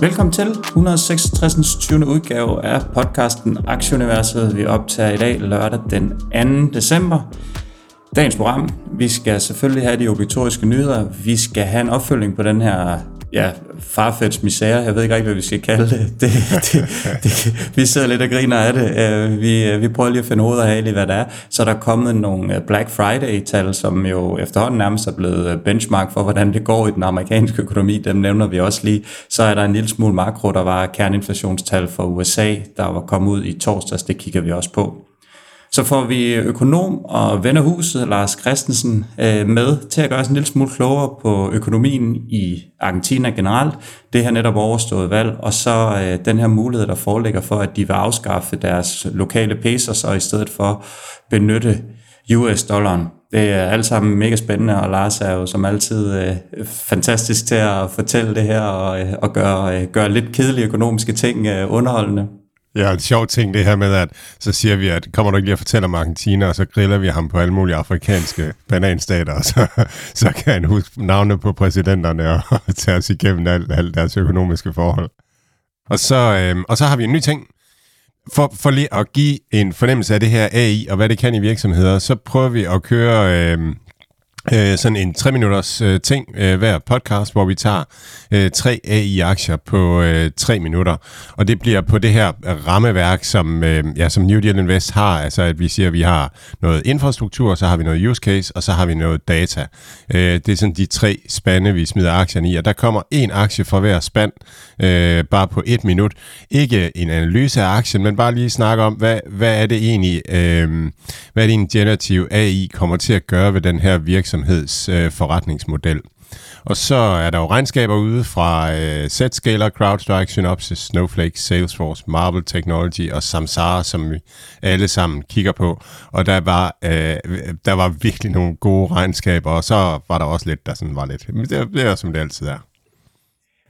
Velkommen til 166. 20. udgave af podcasten Aktieuniverset. Vi optager i dag lørdag den 2. december. Dagens program, vi skal selvfølgelig have de obligatoriske nyheder. Vi skal have en opfølging på den her ja, farfetch misære, jeg ved ikke rigtig, hvad vi skal kalde det. det, det, det vi sidder lidt og griner af det. Øh, vi, øh, vi prøver lige at finde ud af, hvad det er. Så der er kommet nogle øh, Black Friday-tal, som jo efterhånden nærmest er blevet benchmark for, hvordan det går i den amerikanske økonomi. Dem nævner vi også lige. Så er der en lille smule makro, der var kerneinflationstal for USA, der var kommet ud i torsdags. Det kigger vi også på. Så får vi økonom og ven af huset, Lars Christensen, øh, med til at gøre os en lille smule klogere på økonomien i Argentina generelt. Det her netop overstået valg, og så øh, den her mulighed, der foreligger for, at de vil afskaffe deres lokale pesos og i stedet for benytte US-dollaren. Det er alt sammen mega spændende, og Lars er jo som altid øh, fantastisk til at fortælle det her og, øh, og gøre, øh, gøre lidt kedelige økonomiske ting øh, underholdende. Ja, en sjov ting det her med, at så siger vi, at kommer du ikke lige og fortæller om Argentina, og så griller vi ham på alle mulige afrikanske bananstater, og så, så kan han huske navne på præsidenterne og, og tage os igennem alt, alt deres økonomiske forhold. Og så, øhm, og så har vi en ny ting. For, for lige at give en fornemmelse af det her AI, og hvad det kan i virksomheder, så prøver vi at køre... Øhm, øh, sådan en tre minutters øh, ting øh, hver podcast, hvor vi tager øh, tre AI-aktier på øh, tre minutter. Og det bliver på det her rammeværk, som, øh, ja, som New Deal Invest har. Altså at vi siger, at vi har noget infrastruktur, så har vi noget use case, og så har vi noget data. Øh, det er sådan de tre spande, vi smider aktierne i. Og der kommer en aktie fra hver spand, øh, bare på et minut. Ikke en analyse af aktien, men bare lige snakke om, hvad, hvad er det egentlig, øh, hvad er det en generativ AI kommer til at gøre ved den her virksomhed virksomheds øh, forretningsmodel. Og så er der jo regnskaber ude fra øh, Zscaler, CrowdStrike, Synopsys, Snowflake, Salesforce, Marble Technology og Samsara, som vi alle sammen kigger på. Og der var, øh, der var virkelig nogle gode regnskaber, og så var der også lidt, der sådan var lidt. Men det, det er som det altid er.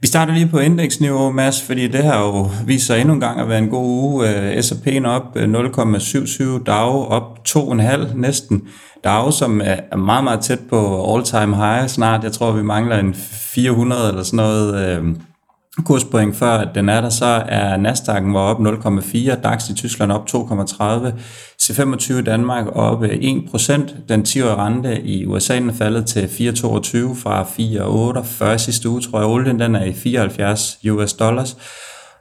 Vi starter lige på indeksniveau, Mads, fordi det har jo vist sig endnu en gang at være en god uge. Øh, S&P'en op øh, 0,77, dag, op 2,5 næsten. dag, som er meget, meget tæt på all-time high snart. Jeg tror, vi mangler en 400 eller sådan noget øh, kurspoint før at den er der. Så er Nasdaq'en var op 0,4, DAX i Tyskland op 2,30, C25 i Danmark op 1%. Den 10-årige rente i USA er faldet til 4,22 fra 4,48 sidste uge, tror jeg. Olien den er i 74 US dollars.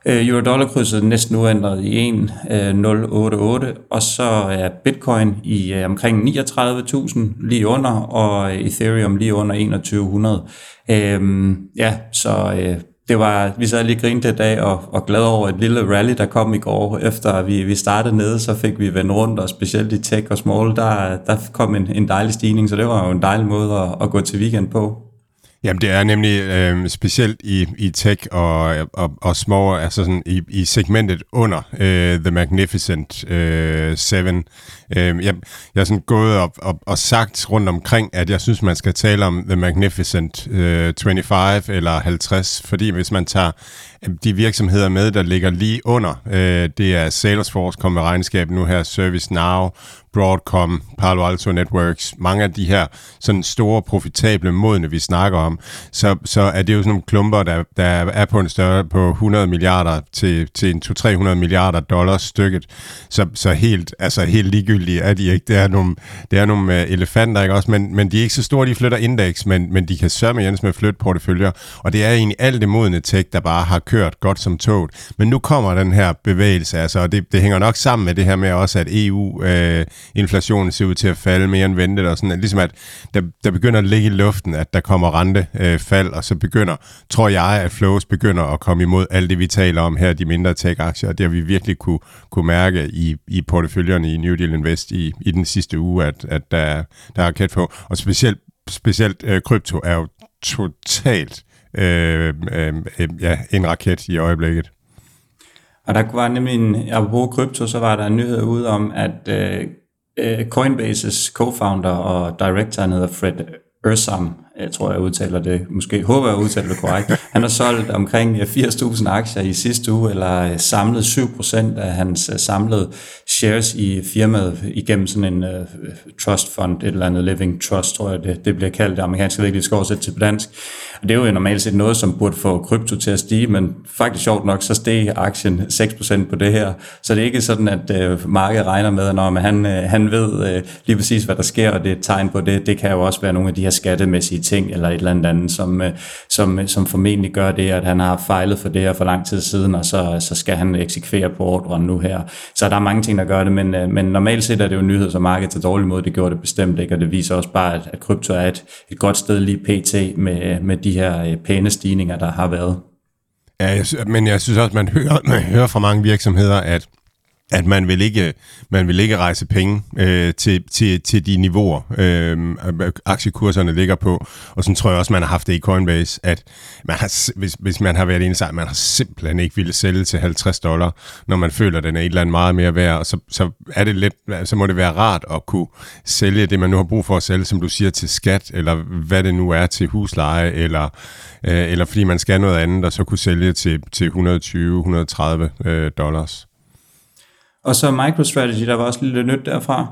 Øh, euro-dollar-krydset næsten uændret i 1,088, øh, og så er Bitcoin i øh, omkring 39.000 lige under, og Ethereum lige under 2100. Øhm, ja, så øh, det var, vi sad lige grinte i dag og, og glade over et lille rally, der kom i går, efter vi, vi startede nede, så fik vi vendt rundt, og specielt i tech og small, der, der kom en, en dejlig stigning, så det var jo en dejlig måde at, at gå til weekend på. Jamen det er nemlig øh, specielt i, i tech og, og, og små, altså sådan i, i segmentet under øh, The Magnificent øh, Seven. Øh, jeg, jeg har sådan gået op og, og sagt rundt omkring, at jeg synes, man skal tale om The Magnificent øh, 25 eller 50, fordi hvis man tager de virksomheder med, der ligger lige under, øh, det er Salesforce, kommer med regnskab nu her, ServiceNow, Broadcom, Palo Alto Networks, mange af de her sådan store, profitable modne, vi snakker om, så, så er det jo sådan nogle klumper, der, der er på en større på 100 milliarder til, til en 200-300 milliarder dollars stykket. Så, så helt, altså helt ligegyldige er de ikke. Det er nogle, det er nogle øh, elefanter, ikke også? Men, men de er ikke så store, de flytter indeks, men, men de kan sørge Jens med at flytte porteføljer. Og det er egentlig alt det modne tech, der bare har kørt godt som toget. Men nu kommer den her bevægelse, altså, og det, det hænger nok sammen med det her med også, at EU øh, inflationen ser ud til at falde mere end ventet, og sådan, at ligesom at der, der begynder at ligge i luften, at der kommer rentefald, øh, og så begynder, tror jeg, at flows begynder at komme imod alt det, vi taler om her, de mindre tech-aktier, og det har vi virkelig kunne, kunne mærke i, i porteføljerne i New Deal Invest i, i den sidste uge, at, at der, der er kæft på, og specielt, specielt øh, krypto er jo totalt Øh, øh, øh, ja, en raket i øjeblikket. Og der var nemlig en, apropos krypto, så var der en nyhed ud om, at øh, øh Coinbases co-founder og director, han hedder Fred Ersam, jeg tror, jeg udtaler det, måske håber jeg udtaler det korrekt. Han har solgt omkring eh, 80.000 aktier i sidste uge, eller eh, samlet 7% af hans eh, samlede shares i firmaet igennem sådan en uh, trust fund, et eller andet living trust, tror jeg, det, det bliver kaldt. Det amerikanske virkelig skal oversætte til dansk. Og det er jo normalt set noget, som burde få krypto til at stige, men faktisk sjovt nok, så steg aktien 6% på det her. Så det er ikke sådan, at uh, markedet regner med, at når man, han, uh, han ved uh, lige præcis, hvad der sker, og det er et tegn på det. Det kan jo også være nogle af de her skattemæssige ting, eller et eller andet andet, som, øh, som, øh, som formentlig gør det, at han har fejlet for det her for lang tid siden, og så, så skal han eksekvere på ordren nu her. Så der er mange ting, der gør det, men, øh, men normalt set er det jo nyheder, som markedet er dårlig måde. Det gjorde det bestemt ikke, og det viser også bare, at, at krypto er et, et godt sted lige pt. med, med de her pæne stigninger, der har været. Ja, jeg, men jeg synes også, man hører, man hører fra mange virksomheder, at at man vil ikke, man vil ikke rejse penge øh, til, til, til de niveauer, øh, aktiekurserne ligger på. Og så tror jeg også, man har haft det i Coinbase, at man har, hvis, hvis man har været en i man har simpelthen ikke ville sælge til 50 dollar, når man føler, at den er et eller andet meget mere værd. Og så, så, er det lidt, så må det være rart at kunne sælge det, man nu har brug for at sælge, som du siger, til skat, eller hvad det nu er til husleje, eller, øh, eller fordi man skal noget andet, og så kunne sælge til, til 120-130 øh, dollars. Og så MicroStrategy, der var også lidt nyt derfra.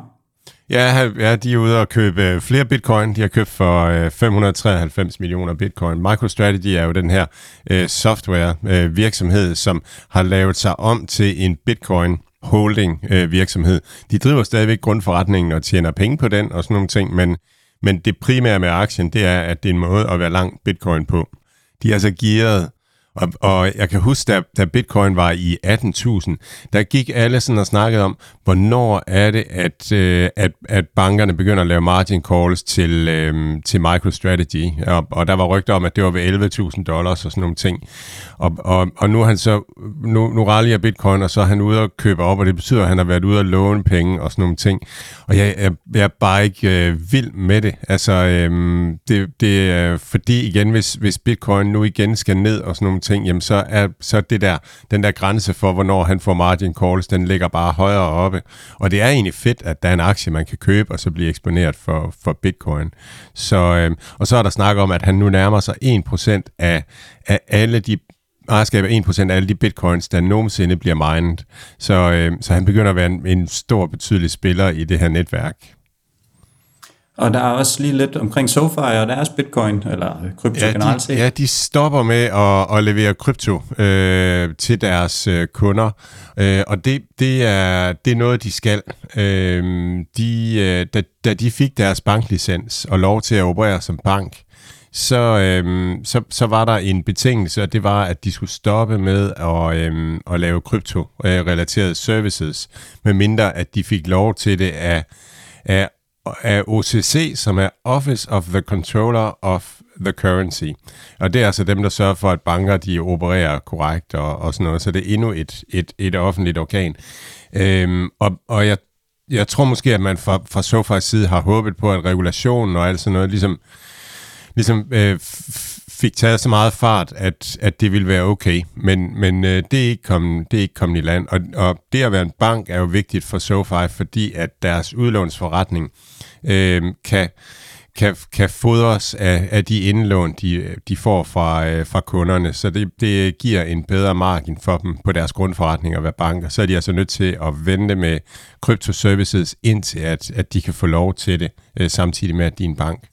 Ja, ja, de er ude og købe øh, flere bitcoin. De har købt for øh, 593 millioner bitcoin. MicroStrategy er jo den her øh, software øh, virksomhed, som har lavet sig om til en bitcoin holding øh, virksomhed. De driver stadigvæk grundforretningen og tjener penge på den og sådan nogle ting, men, men det primære med aktien, det er, at det er en måde at være lang bitcoin på. De er altså gearet og, og jeg kan huske, da, da bitcoin var i 18.000, der gik alle sådan og snakkede om, hvornår er det, at, øh, at, at bankerne begynder at lave margin calls til, øh, til MicroStrategy. Og, og der var rygter om, at det var ved 11.000 dollars og sådan nogle ting. Og, og, og nu han så, nu, nu rallier bitcoin, og så er han ude og købe op, og det betyder, at han har været ude og låne penge og sådan nogle ting. Og jeg, jeg, jeg er bare ikke øh, vild med det. Altså, øh, det, det er fordi igen, hvis, hvis bitcoin nu igen skal ned og sådan nogle ting, jamen så er så det der, den der grænse for, hvornår han får margin calls, den ligger bare højere oppe. Og det er egentlig fedt, at der er en aktie, man kan købe, og så blive eksponeret for, for bitcoin. Så, øh, og så er der snak om, at han nu nærmer sig 1% af, af alle de ejerskab af 1% af alle de bitcoins, der nogensinde bliver mined. Så, øh, så han begynder at være en, en stor, betydelig spiller i det her netværk. Og der er også lige lidt omkring SoFi og deres bitcoin, eller krypto ja, generelt set. Ja, de stopper med at, at levere krypto øh, til deres øh, kunder, øh, og det, det, er, det er noget, de skal. Øh, de, øh, da, da de fik deres banklicens og lov til at operere som bank, så, øh, så, så var der en betingelse, og det var, at de skulle stoppe med at, øh, at lave krypto-relaterede services, medmindre at de fik lov til det af, af af OCC, som er Office of the Controller of the Currency. Og det er altså dem, der sørger for, at banker de opererer korrekt og, og sådan noget. Så det er endnu et, et, et offentligt organ. Øhm, og, og jeg, jeg tror måske, at man fra, fra SoFi's side har håbet på, at regulationen og alt sådan noget ligesom, ligesom øh, fik taget så meget fart, at, at det ville være okay. Men, men øh, det, er ikke kommet, det er ikke kommet i land. Og, og det at være en bank er jo vigtigt for SoFi, fordi at deres udlånsforretning øh, Øhm, kan, kan, kan fodres af, af de indlån, de, de får fra, øh, fra kunderne. Så det, det giver en bedre margin for dem på deres grundforretning at være banker. Så er de altså nødt til at vente med kryptoservices indtil, at, at de kan få lov til det, øh, samtidig med, at din bank.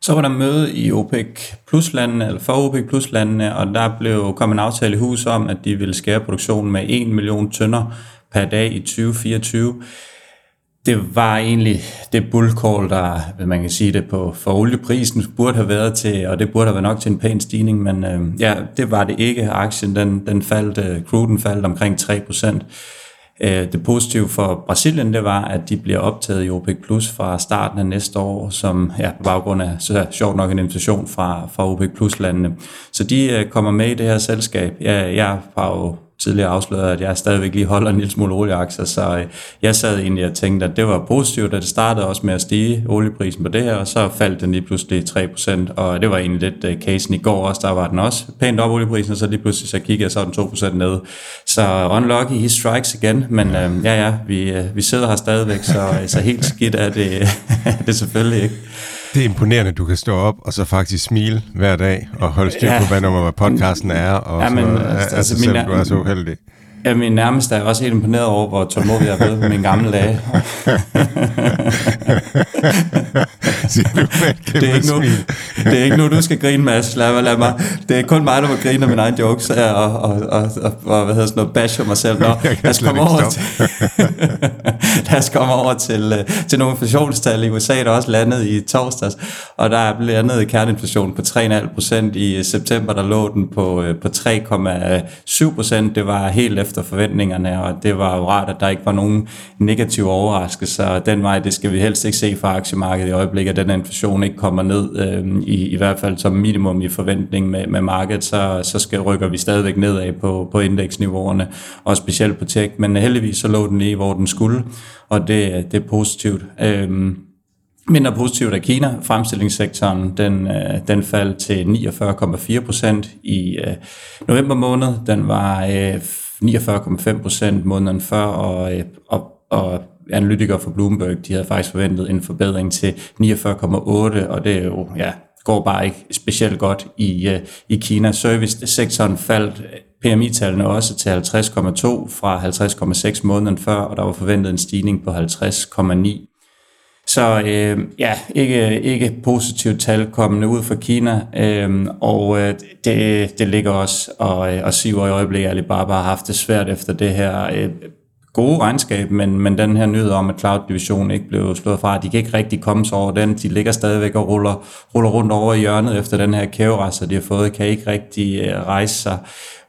Så var der møde i OPEC plus landene, eller for OPEC plus landene, og der blev kom en aftale i hus om, at de ville skære produktionen med 1 million tønder per dag i 2024 det var egentlig det bullcall, der, man kan sige det på, for olieprisen burde have været til, og det burde have været nok til en pæn stigning, men øh, ja, det var det ikke. Aktien, den, den faldt, øh, cruden faldt omkring 3%. Øh, det positive for Brasilien, det var, at de bliver optaget i OPEC Plus fra starten af næste år, som ja, på baggrund af, så sjovt nok en invitation fra, fra OPEC Plus landene. Så de øh, kommer med i det her selskab. Jeg, jeg har jo tidligere afsløret, at jeg stadigvæk lige holder en lille smule olieaktier, så øh, jeg sad egentlig og tænkte, at det var positivt, at det startede også med at stige olieprisen på det her, og så faldt den lige pludselig 3%, og det var egentlig lidt uh, casen i går også, der var den også pænt op olieprisen, og så lige pludselig så kiggede jeg, så den 2% ned. Så unlucky, he strikes igen, men uh, ja ja, vi, øh, vi sidder her stadigvæk, så, så helt skidt er det, det selvfølgelig ikke. Det er imponerende, at du kan stå op og så faktisk smile hver dag og holde styr på, ja. hvad nummer podcasten er, og ja, men, så, altså, altså, min, selvom du er så uheldig. Ja, min nærmeste er også helt imponeret over, hvor tålmodig jeg er blevet på mine gamle dage. Det, er ikke nu, det er ikke nu, du skal grine, Mads. Lad, lad mig. Det er kun mig, der må grine af mine egne jokes og, og, og, og, og hvad hedder sådan noget, bash mig selv. Nå, lad os komme over til, lad os komme over til, øh, til nogle inflationstal i USA, der også landede i torsdags, og der er landet kerneinflation på 3,5 procent i september, der lå den på, øh, på 3,7 procent. Det var helt efter efter forventningerne, og det var jo rart, at der ikke var nogen negative overraskelser. Den vej, det skal vi helst ikke se fra aktiemarkedet i øjeblikket, at den inflation ikke kommer ned, øh, i, i hvert fald som minimum i forventning med, med markedet, så, så skal rykker vi stadigvæk nedad på, på indeksniveauerne, og specielt på tech, men heldigvis så lå den lige, hvor den skulle, og det, det er positivt. Øh, Mindre positivt er Kina. Fremstillingssektoren den, øh, den faldt til 49,4 procent i øh, november måned. Den var øh, 49,5 procent måneden før, og, øh, og, og analytikere fra Bloomberg, de havde faktisk forventet en forbedring til 49,8, og det er jo, ja, går bare ikke specielt godt i, øh, i Kina. Service-sektoren faldt PMI-tallene også til 50,2 fra 50,6 måneden før, og der var forventet en stigning på 50,9 så øh, ja, ikke, ikke positivt tal kommende ud fra Kina, øh, og øh, det, det ligger også og, øh, og siver i øjeblikket. Alibaba har haft det svært efter det her øh, gode regnskab, men, men den her nyhed om, at cloud division ikke blev slået fra, de kan ikke rigtig komme sig over den. De ligger stadigvæk og ruller, ruller rundt over i hjørnet efter den her kæverasser, de har fået, kan ikke rigtig øh, rejse sig.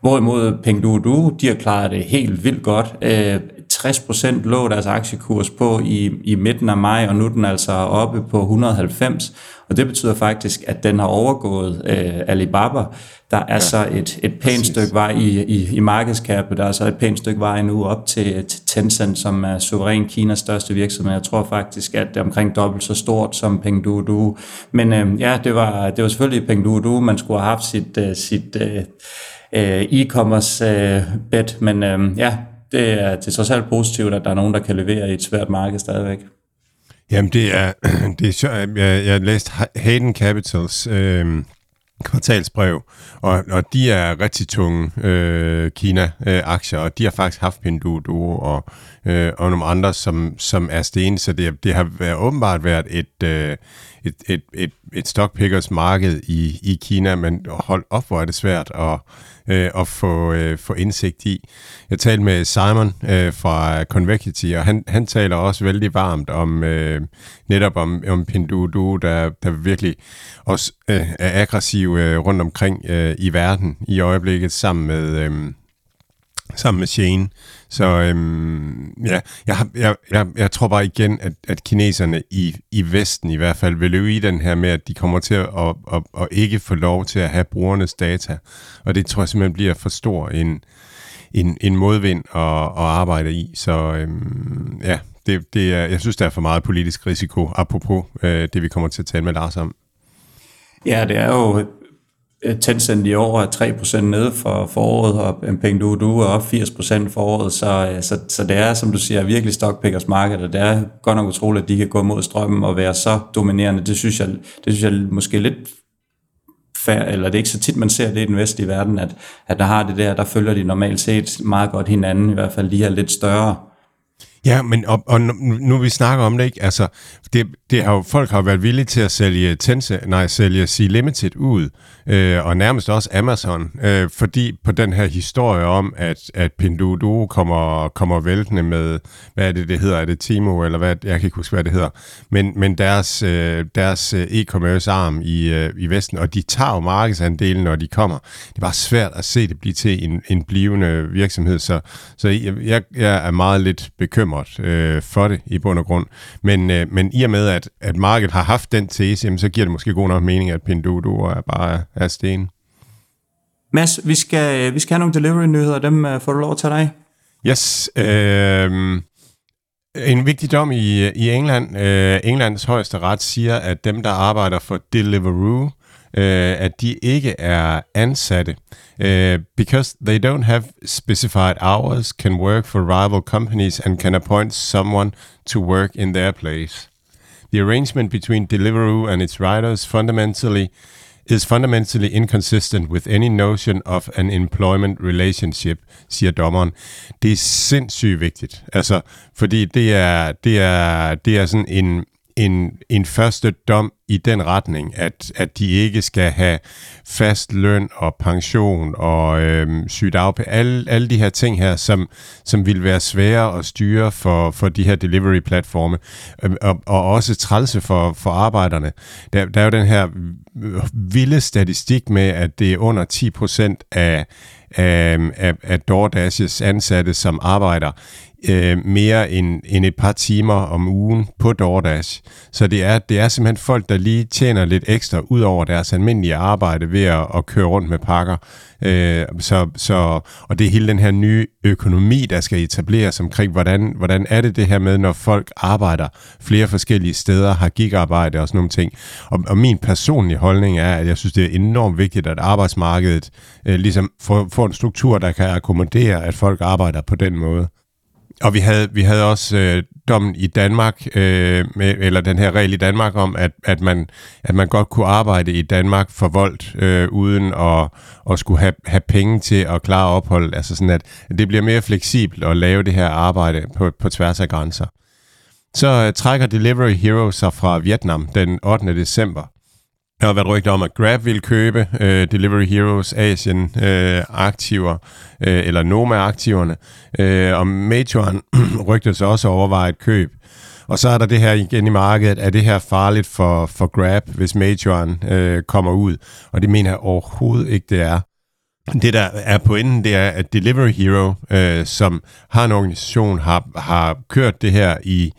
Hvorimod Pengduoduo, de har klaret det helt vildt godt. Øh, 60% lå deres aktiekurs på i, i midten af maj, og nu er den altså oppe på 190. Og det betyder faktisk, at den har overgået øh, Alibaba. Der er ja, så et, et pænt præcis. stykke vej i, i, i markedskabet. Der er så et pænt stykke vej nu op til, til Tencent, som er suveræn Kinas største virksomhed. Jeg tror faktisk, at det er omkring dobbelt så stort som Pengduoduo. Men øh, ja, det var, det var selvfølgelig Pengduoduo, man skulle have haft sit, øh, sit øh, øh e-commerce øh, bet, men øh, ja, det er, det trods alt positivt, at der er nogen, der kan levere i et svært marked stadigvæk. Jamen, det er, det er sjovt. Jeg, jeg har læst Hayden Capitals øh, kvartalsbrev, og, og de er rigtig tunge øh, Kina-aktier, og de har faktisk haft Pinduoduo og, øh, og nogle andre, som, som er sten, så det, det har været, åbenbart været et, øh, et, et, et, et stockpickers marked i, i Kina, men hold op, hvor er det svært at øh, at få, øh, få indsigt i. Jeg talte med Simon øh, fra Convexity, og han, han taler også vældig varmt om øh, netop om, om Pinduoduo, der, der virkelig også øh, er aggressiv øh, rundt omkring øh, i verden i øjeblikket sammen med... Øh, sammen med Shane. Så øhm, ja, jeg, jeg, jeg, jeg tror bare igen, at, at kineserne i, i Vesten i hvert fald vil løbe i den her med, at de kommer til at, at, at, at ikke få lov til at have brugernes data. Og det tror jeg simpelthen bliver for stor en, en, en modvind at, at arbejde i. Så øhm, ja, det, det er, jeg synes, der er for meget politisk risiko, apropos øh, det, vi kommer til at tale med Lars om. Ja, det er jo Øh, Tencent i år er 3% nede for foråret, og du er op 80% for året, så, øh, så, så det er, som du siger, virkelig stockpickers marked, og det er godt nok utroligt, at de kan gå mod strømmen og være så dominerende. Det synes jeg, det synes jeg måske lidt fair, eller det er ikke så tit, man ser det i den vestlige verden, at, at der har det der, der følger de normalt set meget godt hinanden, i hvert fald de her lidt større Ja, men og, og nu vi snakker om det, ikke? Altså, det, det har jo, folk har været villige til at sælge Tense, nej, sælge C-Limited ud, øh, og nærmest også Amazon, øh, fordi på den her historie om, at, at Pinduoduo kommer, kommer væltende med, hvad er det, det hedder, er det Timo, eller hvad, jeg kan ikke huske, hvad det hedder, men, men deres, øh, deres øh, e-commerce arm i, øh, i Vesten, og de tager jo markedsandelen, når de kommer. Det er bare svært at se det blive til en, en blivende virksomhed, så, så jeg, jeg er meget lidt bekymret øh, for det i bund og grund, men, øh, men i og med, at, at markedet har haft den tese, jamen, så giver det måske god nok mening, at Pinduoduo er bare er sten. Mads, vi skal, vi skal have nogle delivery-nyheder, dem uh, får du lov at tage dig Yes. Øh, en vigtig dom i, i England. Øh, Englands højeste ret siger, at dem, der arbejder for Deliveroo, øh, at de ikke er ansatte. Uh, because they don't have specified hours, can work for rival companies and can appoint someone to work in their place. The arrangement between Deliveroo and its riders fundamentally is fundamentally inconsistent with any notion of an employment relationship, siger dommeren. Det er sindssygt vigtigt, altså, fordi det er, det er, det er sådan en, en, en første dom i den retning, at, at de ikke skal have fast løn og pension og øhm, sygdagpenge, alle, alle de her ting her, som, som vil være svære at styre for, for de her delivery-platforme, øhm, og, og også trælse for, for arbejderne. Der, der er jo den her øh, vilde statistik med, at det er under 10% af, af, af, af DoorDash's ansatte, som arbejder øh, mere end, end et par timer om ugen på DoorDash. Så det er, det er simpelthen folk, der lige tjener lidt ekstra ud over deres almindelige arbejde ved at, at køre rundt med pakker. Øh, så, så, og det er hele den her nye økonomi, der skal etableres omkring, hvordan, hvordan er det det her med, når folk arbejder flere forskellige steder, har gigarbejde og sådan nogle ting. Og, og min personlige holdning er, at jeg synes, det er enormt vigtigt, at arbejdsmarkedet øh, ligesom får, får en struktur, der kan akkommodere, at folk arbejder på den måde. Og vi havde, vi havde også øh, dommen i Danmark, øh, med, eller den her regel i Danmark om, at, at, man, at man godt kunne arbejde i Danmark for voldt, øh, uden at, at skulle have, have penge til at klare ophold. Altså sådan, at det bliver mere fleksibelt at lave det her arbejde på, på tværs af grænser. Så øh, trækker Delivery Hero sig fra Vietnam den 8. december. Der har været rygter om, at Grab vil købe øh, Delivery Heroes Asien-aktiver, øh, øh, eller Noma-aktiverne, øh, og Majoren rygtes også overveje et køb. Og så er der det her igen i markedet, er det her farligt for, for Grab, hvis Majoren øh, kommer ud? Og det mener jeg overhovedet ikke, det er. Det, der er pointen, det er, at Delivery Hero, øh, som har en organisation, har, har kørt det her i,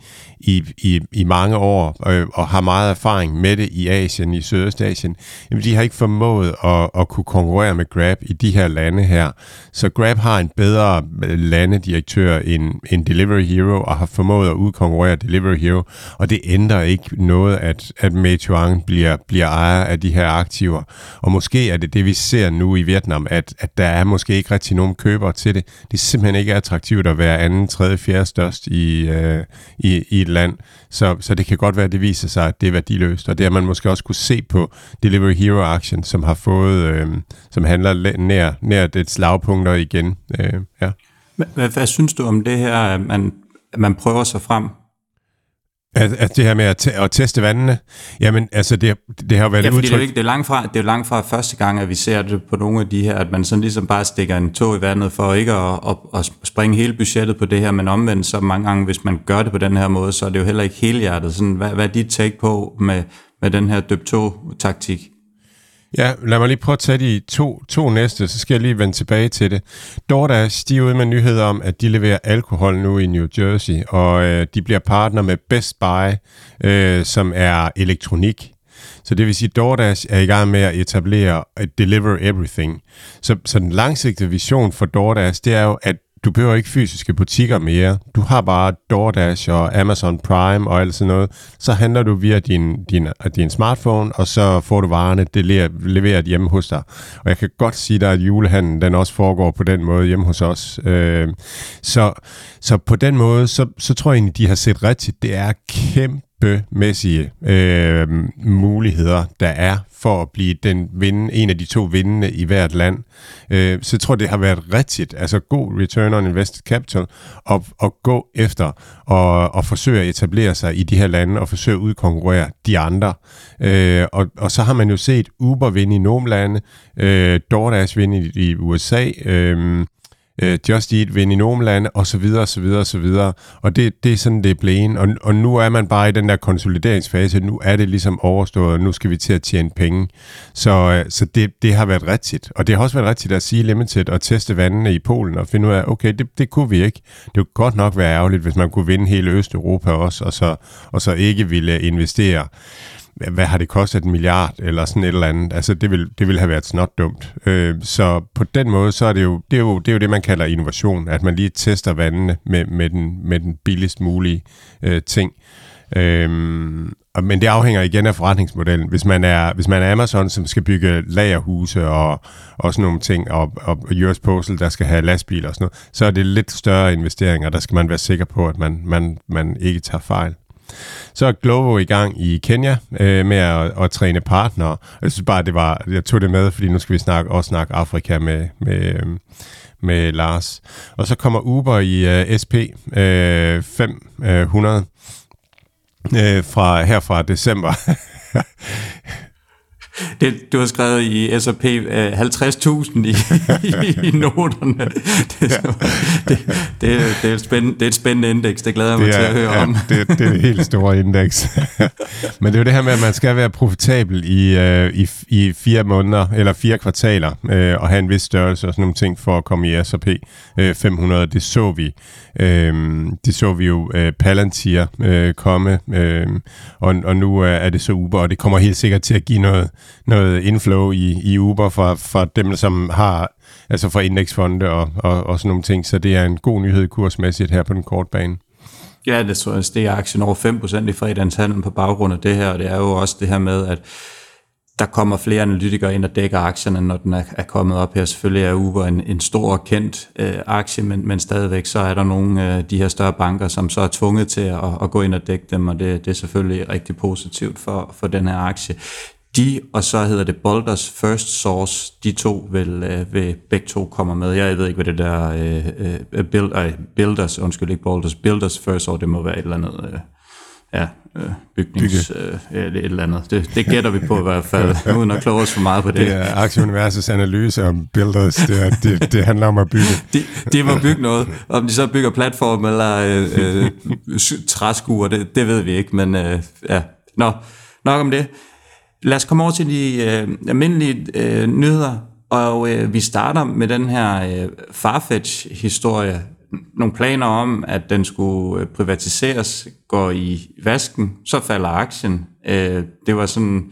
i, i, i mange år øh, og har meget erfaring med det i Asien, i Sydøstasien, jamen de har ikke formået at, at kunne konkurrere med Grab i de her lande her. Så Grab har en bedre øh, landedirektør end, end Delivery Hero og har formået at udkonkurrere Delivery Hero, og det ændrer ikke noget, at, at Meituan bliver, bliver ejer af de her aktiver. Og måske er det det, vi ser nu i Vietnam, at, at der er måske ikke rigtig nogen købere til det. Det er simpelthen ikke attraktivt at være anden, tredje, fjerde størst i, øh, i, i et land. Så, så det kan godt være, at det viser sig, at det er værdiløst. Og det har man måske også kunne se på Delivery Hero Action, som har fået, øh, som handler nær, nær det slagpunkter igen. Øh, ja. Hvad, hvad synes du om det her, at man, at man prøver sig frem at, at det her med at, at teste vandene, jamen altså det, det har været ja, udtryk... Det er, ikke, det, er langt fra, det er langt fra første gang, at vi ser det på nogle af de her, at man sådan ligesom bare stikker en tog i vandet for ikke at, at, at springe hele budgettet på det her, men omvendt så mange gange, hvis man gør det på den her måde, så er det jo heller ikke hele hjertet. Sådan, hvad, hvad er dit take på med, med den her døb taktik Ja, lad mig lige prøve at tage de to, to næste, så skal jeg lige vende tilbage til det. DoorDash, de er ude med nyheder om, at de leverer alkohol nu i New Jersey, og øh, de bliver partner med Best Buy, øh, som er elektronik. Så det vil sige, at DoorDash er i gang med at etablere at deliver everything. Så, så den langsigtede vision for DoorDash, det er jo, at du behøver ikke fysiske butikker mere. Du har bare DoorDash og Amazon Prime og alt sådan noget. Så handler du via din, din, din smartphone, og så får du varerne leveret hjemme hos dig. Og jeg kan godt sige dig, at julehandlen den også foregår på den måde hjemme hos os. Øh, så, så på den måde, så, så tror jeg egentlig, de har set rigtigt. Det er kæmpe kæmpemæssige øh, muligheder, der er for at blive den vinde, en af de to vindende i hvert land. Øh, så jeg tror, det har været rigtigt, altså god return on invested capital, at, at gå efter og, og forsøge at etablere sig i de her lande og forsøge at udkonkurrere de andre. Øh, og, og så har man jo set Uber vinde i nogle lande, øh, DoorDash vinde i, i USA, øh, øh, Just Eat, vinde i nogle lande, og så videre, og så videre, og så videre. Og det, det er sådan, det er blevet. Og, og nu er man bare i den der konsolideringsfase. Nu er det ligesom overstået, og nu skal vi til at tjene penge. Så, øh, så det, det har været rigtigt. Og det har også været rigtigt at sige limited og teste vandene i Polen og finde ud af, okay, det, det kunne vi ikke. Det kunne godt nok være ærgerligt, hvis man kunne vinde hele Østeuropa også, og så, og så ikke ville investere hvad har det kostet en milliard, eller sådan et eller andet. Altså, det vil, det vil have været snot dumt. Øh, så på den måde, så er det jo det, er jo, det, er jo det man kalder innovation, at man lige tester vandene med, med, den, med den billigst mulige øh, ting. Øhm, men det afhænger igen af forretningsmodellen. Hvis man er, hvis man er Amazon, som skal bygge lagerhuse og, og sådan nogle ting, og, og US Postal, der skal have lastbiler og sådan noget, så er det lidt større investeringer. Der skal man være sikker på, at man, man, man ikke tager fejl. Så er Glovo i gang i Kenya øh, med at, at træne partnere. Jeg synes bare, det var, jeg tog det med, fordi nu skal vi snakke, også snakke Afrika med, med, øh, med Lars. Og så kommer Uber i øh, SP øh, 500 øh, øh, fra, her fra december. det, du har skrevet i SAP uh, 50.000 i, i, i noterne. Det, er, det, det, det, er et spændende, det er et spændende indeks, det glæder jeg mig det er, til at høre ja, om. det, det er et helt store indeks. Men det er jo det her med, at man skal være profitabel i, uh, i, i fire måneder, eller fire kvartaler, uh, og have en vis størrelse og sådan nogle ting for at komme i S&P uh, 500. Det så vi. Uh, det så vi jo Palantir komme, og, og nu er det så Uber, og det kommer helt sikkert til at give noget noget inflow i, i Uber fra, fra dem, som har, altså fra indeksfonde og, og, og sådan nogle ting. Så det er en god nyhed kursmæssigt her på den korte bane. Ja, det tror jeg, det er aktien over 5% i fredagens handel på baggrund af det her, og det er jo også det her med, at der kommer flere analytikere ind og dækker aktierne, når den er, er kommet op her. Selvfølgelig er Uber en, en stor og kendt øh, aktie, men, men stadigvæk så er der nogle af øh, de her større banker, som så er tvunget til at, at gå ind og dække dem, og det, det er selvfølgelig rigtig positivt for, for den her aktie de, og så hedder det Boulders First Source, de to vil, øh, vil begge to komme med. Jeg ved ikke, hvad det der øh, øh, build, øh, Builders, undskyld ikke Boulders, Builders First Source, det må være et eller andet, øh, ja, øh, bygnings, øh, et eller andet. Det, det gætter vi på i hvert fald, uden at kloge os for meget på det. Det er Aktieuniversets analyse om Builders, det, er, det, det handler om at bygge. De, de må bygge noget. Om de så bygger platform eller øh, øh, træskuer, det, det ved vi ikke, men øh, ja, nå, nok om det. Lad os komme over til de øh, almindelige øh, nyheder, og øh, vi starter med den her øh, Farfetch-historie. Nogle planer om, at den skulle øh, privatiseres, går i vasken, så falder aktien. Øh, det var sådan,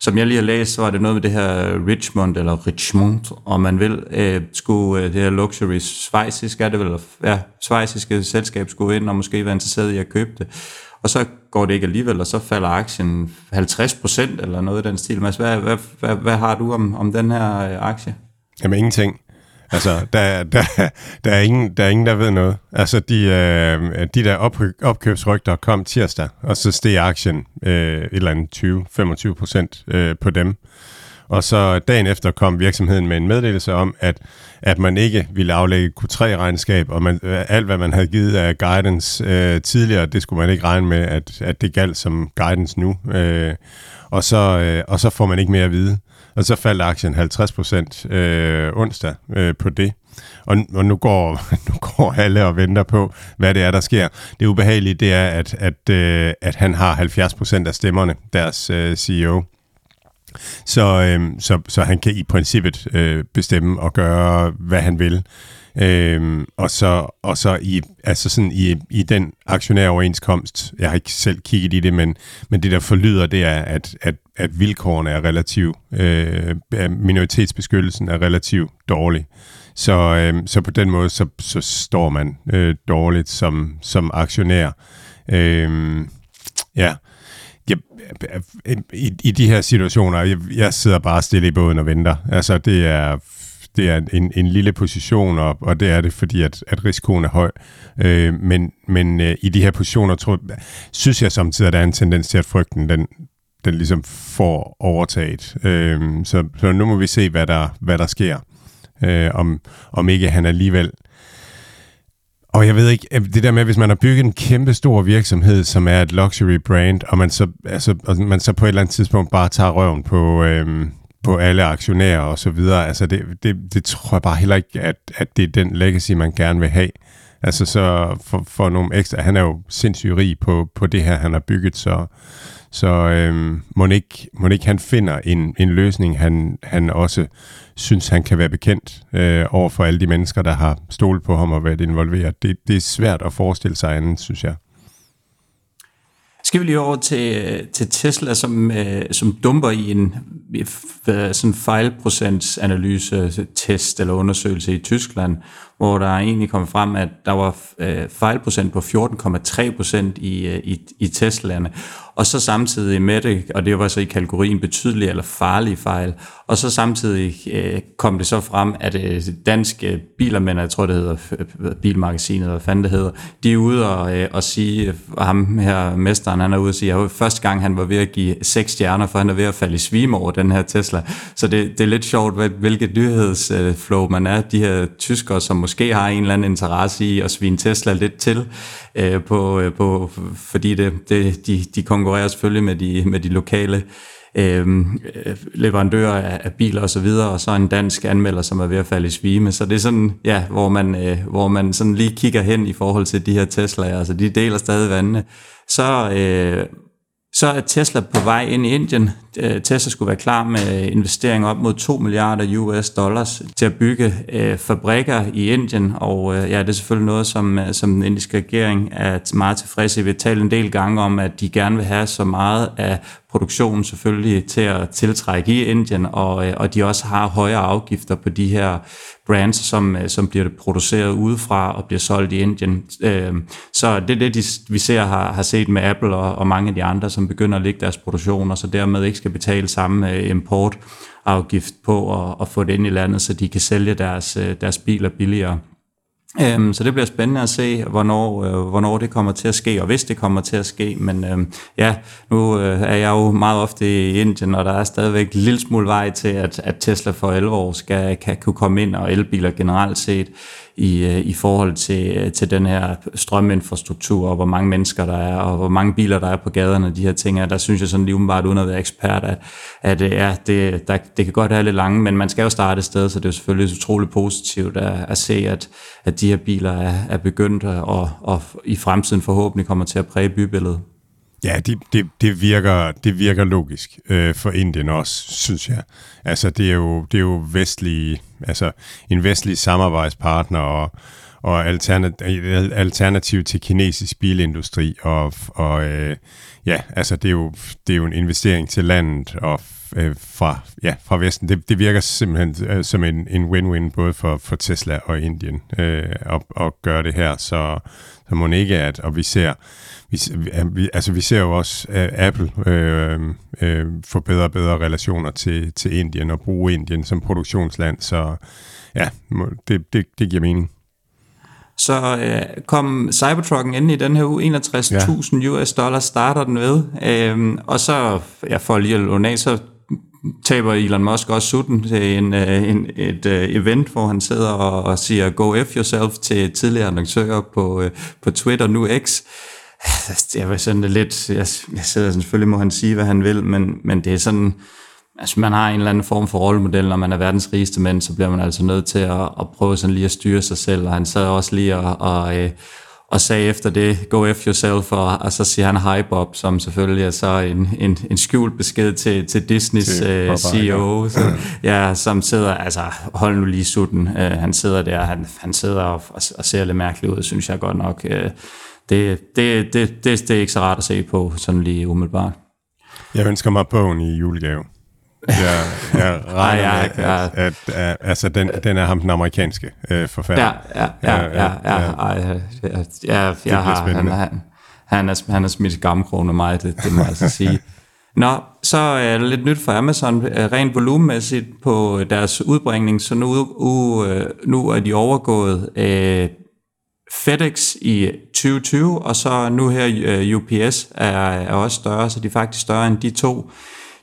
som jeg lige har læst, så var det noget med det her Richmond, eller Richmond, om man vil, øh, skulle øh, det her luxury svejsiske, er det vel, ja, svejsiske selskab skulle ind og måske være interesseret i at købe det og så går det ikke alligevel, og så falder aktien 50% eller noget i den stil. Mads, hvad, hvad, hvad, hvad har du om, om den her øh, aktie? Jamen ingenting. Altså, der, der, der, er ingen, der er ingen, der ved noget. Altså, de, øh, de der op, opkøbsrygter kom tirsdag, og så steg aktien øh, et eller andet 20-25 procent øh, på dem. Og så dagen efter kom virksomheden med en meddelelse om, at, at man ikke ville aflægge Q3-regnskab, og man, alt, hvad man havde givet af guidance øh, tidligere, det skulle man ikke regne med, at, at det galt som guidance nu. Øh, og, så, øh, og så får man ikke mere at vide. Og så faldt aktien 50 procent øh, onsdag øh, på det. Og, og nu, går, nu går alle og venter på, hvad det er, der sker. Det ubehagelige, det er, at, at, øh, at han har 70 procent af stemmerne, deres øh, CEO. Så, øh, så, så han kan i princippet øh, bestemme og gøre, hvad han vil. Øh, og så, og så i, altså sådan i, i den aktionæroverenskomst, jeg har ikke selv kigget i det, men, men det der forlyder, det er, at, at, at vilkårene er relativt, øh, minoritetsbeskyttelsen er relativt dårlig. Så, øh, så på den måde, så, så står man øh, dårligt som, som aktionær. Øh, ja, i, i de her situationer, jeg, jeg sidder bare stille i båden og venter. Altså, det er, det er en, en lille position, og, og det er det, fordi at, at risikoen er høj. Øh, men men øh, i de her positioner, tror, synes jeg samtidig, at der er en tendens til, at frygten, den, den ligesom får overtaget. Øh, så, så nu må vi se, hvad der, hvad der sker. Øh, om, om ikke han alligevel og jeg ved ikke, øh, det der med, hvis man har bygget en kæmpe stor virksomhed, som er et luxury brand, og man så, altså, og man så på et eller andet tidspunkt bare tager røven på, øhm, på alle aktionærer og så videre, altså det, det, det tror jeg bare heller ikke, at, at det er den legacy, man gerne vil have. Altså så for, for nogle ekstra, han er jo sindssygt rig på, på det her, han har bygget, så, så øhm, må, ikke, må ikke han finder en, en løsning, han, han også synes, han kan være bekendt øh, over for alle de mennesker, der har stolet på ham og været involveret. Det, det er svært at forestille sig andet, synes jeg. skal vi lige over til, til Tesla, som, øh, som dumper i en sådan fejlprocentsanalyse, test eller undersøgelse i Tyskland, hvor der egentlig kom frem, at der var øh, fejlprocent på 14,3 procent i, øh, i, i Teslaerne. Og så samtidig med det, og det var så i kategorien betydelige eller farlige fejl, og så samtidig øh, kom det så frem, at øh, danske øh, bilermænd, jeg tror det hedder øh, Bilmagasinet, hvad fanden det hedder, de er ude og, øh, og sige, og ham her mesteren, han er ude og sige, at første gang han var ved at give seks stjerner, for han er ved at falde i svime over den her Tesla. Så det, det er lidt sjovt, hvilket nyhedsflow øh, man er. De her tyskere, som måske har en eller anden interesse i at svine Tesla lidt til, øh, på, øh, på, fordi det, det, de, de konkurrerer selvfølgelig med de, med de lokale øh, leverandører af, af biler og så videre, og så en dansk anmelder, som er ved at falde i svime. Så det er sådan, ja, hvor man, øh, hvor man sådan lige kigger hen i forhold til de her Tesla'er, altså de deler stadig vandene. Så øh, så er Tesla på vej ind i Indien. Øh, Tesla skulle være klar med investeringer op mod 2 milliarder US dollars til at bygge øh, fabrikker i Indien, og øh, ja, det er selvfølgelig noget, som, øh, som den indiske regering er meget tilfreds i. Vi har talt en del gange om, at de gerne vil have så meget af produktionen selvfølgelig til at tiltrække i Indien, og, øh, og de også har højere afgifter på de her brands, som, øh, som bliver produceret udefra og bliver solgt i Indien. Øhm, så det er det, vi ser har, har set med Apple og, og mange af de andre, som begynder at lægge deres produktion, og så dermed ikke skal betale samme øh, importafgift på at, at få det ind i landet, så de kan sælge deres, deres biler billigere. Øhm, så det bliver spændende at se, hvornår, øh, hvornår det kommer til at ske, og hvis det kommer til at ske. Men øh, ja, nu øh, er jeg jo meget ofte i Indien, og der er stadigvæk en lille smule vej til, at, at Tesla for 11 år skal kan kunne komme ind, og elbiler generelt set i, øh, i forhold til, øh, til den her strøminfrastruktur, og hvor mange mennesker der er, og hvor mange biler der er på gaderne, de her ting er, der synes jeg sådan lige umiddelbart, uden at være ekspert, at, at øh, ja, det, der, det kan godt være lidt lange, men man skal jo starte et sted, så det er jo selvfølgelig utroligt positivt at, at se, at, at de her biler er, er begyndt, og, og i fremtiden forhåbentlig kommer til at præge bybilledet. Ja, det, det, det, virker, det virker logisk øh, for Indien også, synes jeg. Altså, det er jo, det er jo vestlige, altså en vestlig samarbejdspartner og, og alternativ, alternativ til kinesisk bilindustri. Og, og øh, ja, altså, det er, jo, det er jo en investering til landet og øh, fra, ja, fra Vesten. Det, det virker simpelthen øh, som en, en win-win både for, for Tesla og Indien øh, at, at gøre det her. Så, så må ikke, at, og vi ser vi, vi, altså vi ser jo også uh, Apple øh, øh, få bedre og bedre relationer til, til Indien og bruge Indien som produktionsland, så ja, det, det, det giver mening. Så øh, kom Cybertrucken ind i den her uge, 61.000 ja. US dollars starter den ved, øh, og så, ja, for lige at låne af, så taber Elon Musk også sutten til en, øh, en, et øh, event, hvor han sidder og, og siger go F yourself til tidligere annoncører på, øh, på Twitter, nu X. Altså, jeg var sådan lidt, jeg, jeg sidder selvfølgelig, må han sige, hvad han vil, men, men det er sådan, altså man har en eller anden form for rollemodel, når man er verdens rigeste mænd, så bliver man altså nødt til at, at prøve sådan lige at styre sig selv, og han sad også lige og, og, og sagde efter det, go F yourself, og, og så siger han hype op, som selvfølgelig er så en, en, en skjult besked til, til Disneys til uh, CEO, så, ja, som sidder, altså hold nu lige sutten, uh, han sidder der, han, han sidder og, og ser lidt mærkeligt ud, synes jeg godt nok. Uh, det, det, det, det, det er ikke så rart at se på, sådan lige umiddelbart. Jeg ønsker mig bogen i julegave. Jeg, jeg regner Ej, ja, med, at, at, at, at altså, den, den er ham den amerikanske øh, forfatter. Ja, ja, ja, ja, ja, ja, Ej, ja, ja, jeg har, han, han, han, er, han er smidt gammelkrone af mig, det, det må jeg altså sige. Nå, så er der lidt nyt for Amazon, øh, rent volumenmæssigt på deres udbringning, så nu, u, øh, nu er de overgået øh, FedEx i 2020, og så nu her uh, UPS er, er også større, så de er faktisk større end de to.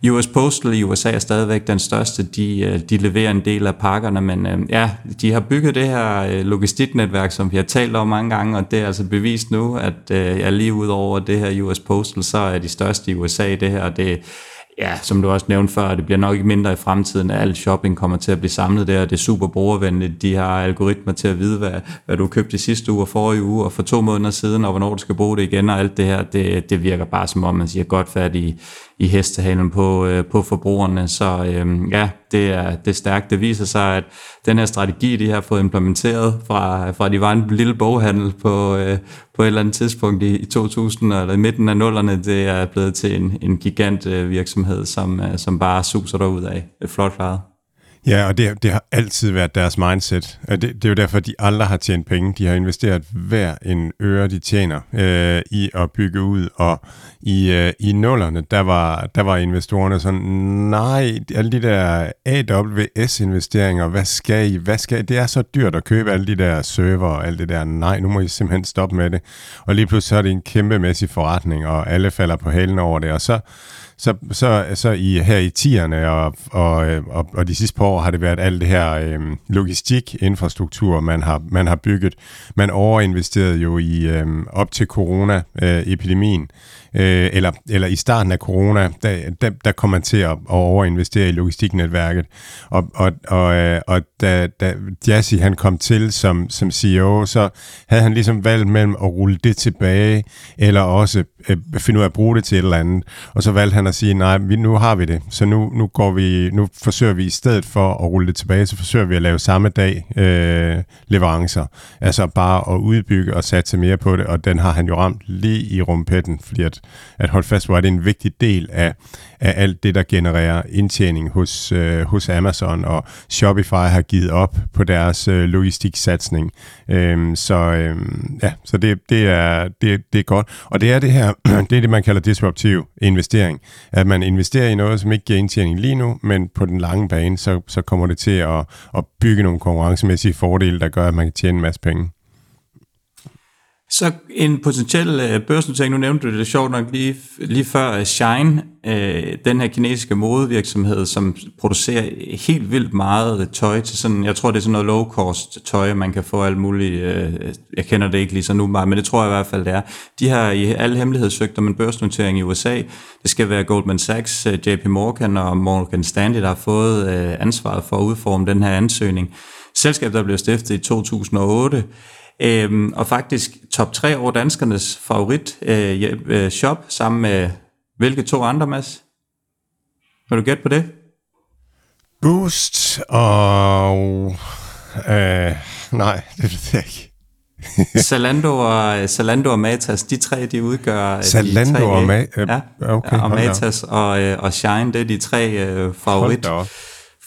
US Postal i USA er stadigvæk den største. De, øh, de leverer en del af pakkerne, men øh, ja, de har bygget det her øh, logistiknetværk, som vi har talt om mange gange, og det er altså bevist nu, at ja, lige ud over det her US Postal, så er de største i USA det her, det ja, som du også nævnte før, det bliver nok ikke mindre i fremtiden, at alt shopping kommer til at blive samlet der, det er super brugervenligt, de har algoritmer til at vide, hvad, hvad du købte sidste uge og forrige uge, og for to måneder siden, og hvornår du skal bruge det igen, og alt det her, det, det virker bare som om, man siger godt fat i, i hestehalen på, øh, på forbrugerne, så øh, ja, det er, det er stærkt. Det viser sig, at den her strategi, de har fået implementeret fra, fra de var en lille boghandel på, øh, på et eller andet tidspunkt i, i 2000 eller i midten af nullerne, det er blevet til en, en gigant øh, virksomhed, som, øh, som bare suser derud af. Flot klaret. Ja, og det, det har altid været deres mindset. Og det, det er jo derfor, de aldrig har tjent penge. De har investeret hver en øre, de tjener øh, i at bygge ud. Og i, øh, i nullerne, der var, der var investorerne sådan, nej, alle de der AWS-investeringer, hvad skal I? Hvad skal I? Det er så dyrt at købe alle de der server og alt det der. Nej, nu må I simpelthen stoppe med det. Og lige pludselig så er det en kæmpemæssig forretning, og alle falder på halen over det. Og så så, så, så i, her i tierne og, og, øh, og, og de sidste par år har det været alt det her øh, logistik-infrastruktur, man har, man har bygget. Man overinvesterede jo i øh, op til corona-epidemien. Øh, øh, eller, eller i starten af corona, der, der, der kom man til at, at overinvestere i logistiknetværket. Og, og, og, øh, og da, da Jassy han kom til som, som CEO, så havde han ligesom valgt mellem at rulle det tilbage, eller også øh, finde ud af at bruge det til et eller andet. Og så valgte han at sige, nej, vi, nu har vi det, så nu, nu, går vi, nu forsøger vi i stedet for at rulle det tilbage, så forsøger vi at lave samme dag øh, leverancer. Altså bare at udbygge og satse mere på det, og den har han jo ramt lige i rumpetten, fordi at at holde fast på, at det er en vigtig del af, af alt det, der genererer indtjening hos, øh, hos Amazon, og Shopify har givet op på deres øh, logistiksatsning. Øhm, så øh, ja, så det, det, er, det, det er godt. Og det er det her, det er det, man kalder disruptiv investering. At man investerer i noget, som ikke giver indtjening lige nu, men på den lange bane, så, så kommer det til at, at bygge nogle konkurrencemæssige fordele, der gør, at man kan tjene en masse penge. Så en potentiel øh, børsnotering, nu nævnte du det sjovt nok lige, lige før, Shine, øh, den her kinesiske modevirksomhed, som producerer helt vildt meget tøj til sådan, jeg tror det er sådan noget low cost tøj, man kan få alt muligt, øh, jeg kender det ikke lige så nu meget, men det tror jeg i hvert fald det er. De har i alle hemmelighed søgt om en børsnotering i USA. Det skal være Goldman Sachs, øh, JP Morgan og Morgan Stanley, der har fået øh, ansvaret for at udforme den her ansøgning. Selskabet, der blev stiftet i 2008, Øhm, og faktisk top 3 over danskernes favorit øh, øh, shop, sammen med hvilke to andre, Mads? Vil du gætte på det? Boost og... Øh, nej, det ved jeg ikke. Zalando og, Zalando og Matas, de tre, de udgør... Zalando de tre, og, Ma- øh, ja, okay, og Matas og, og Shine, det er de tre øh, favorit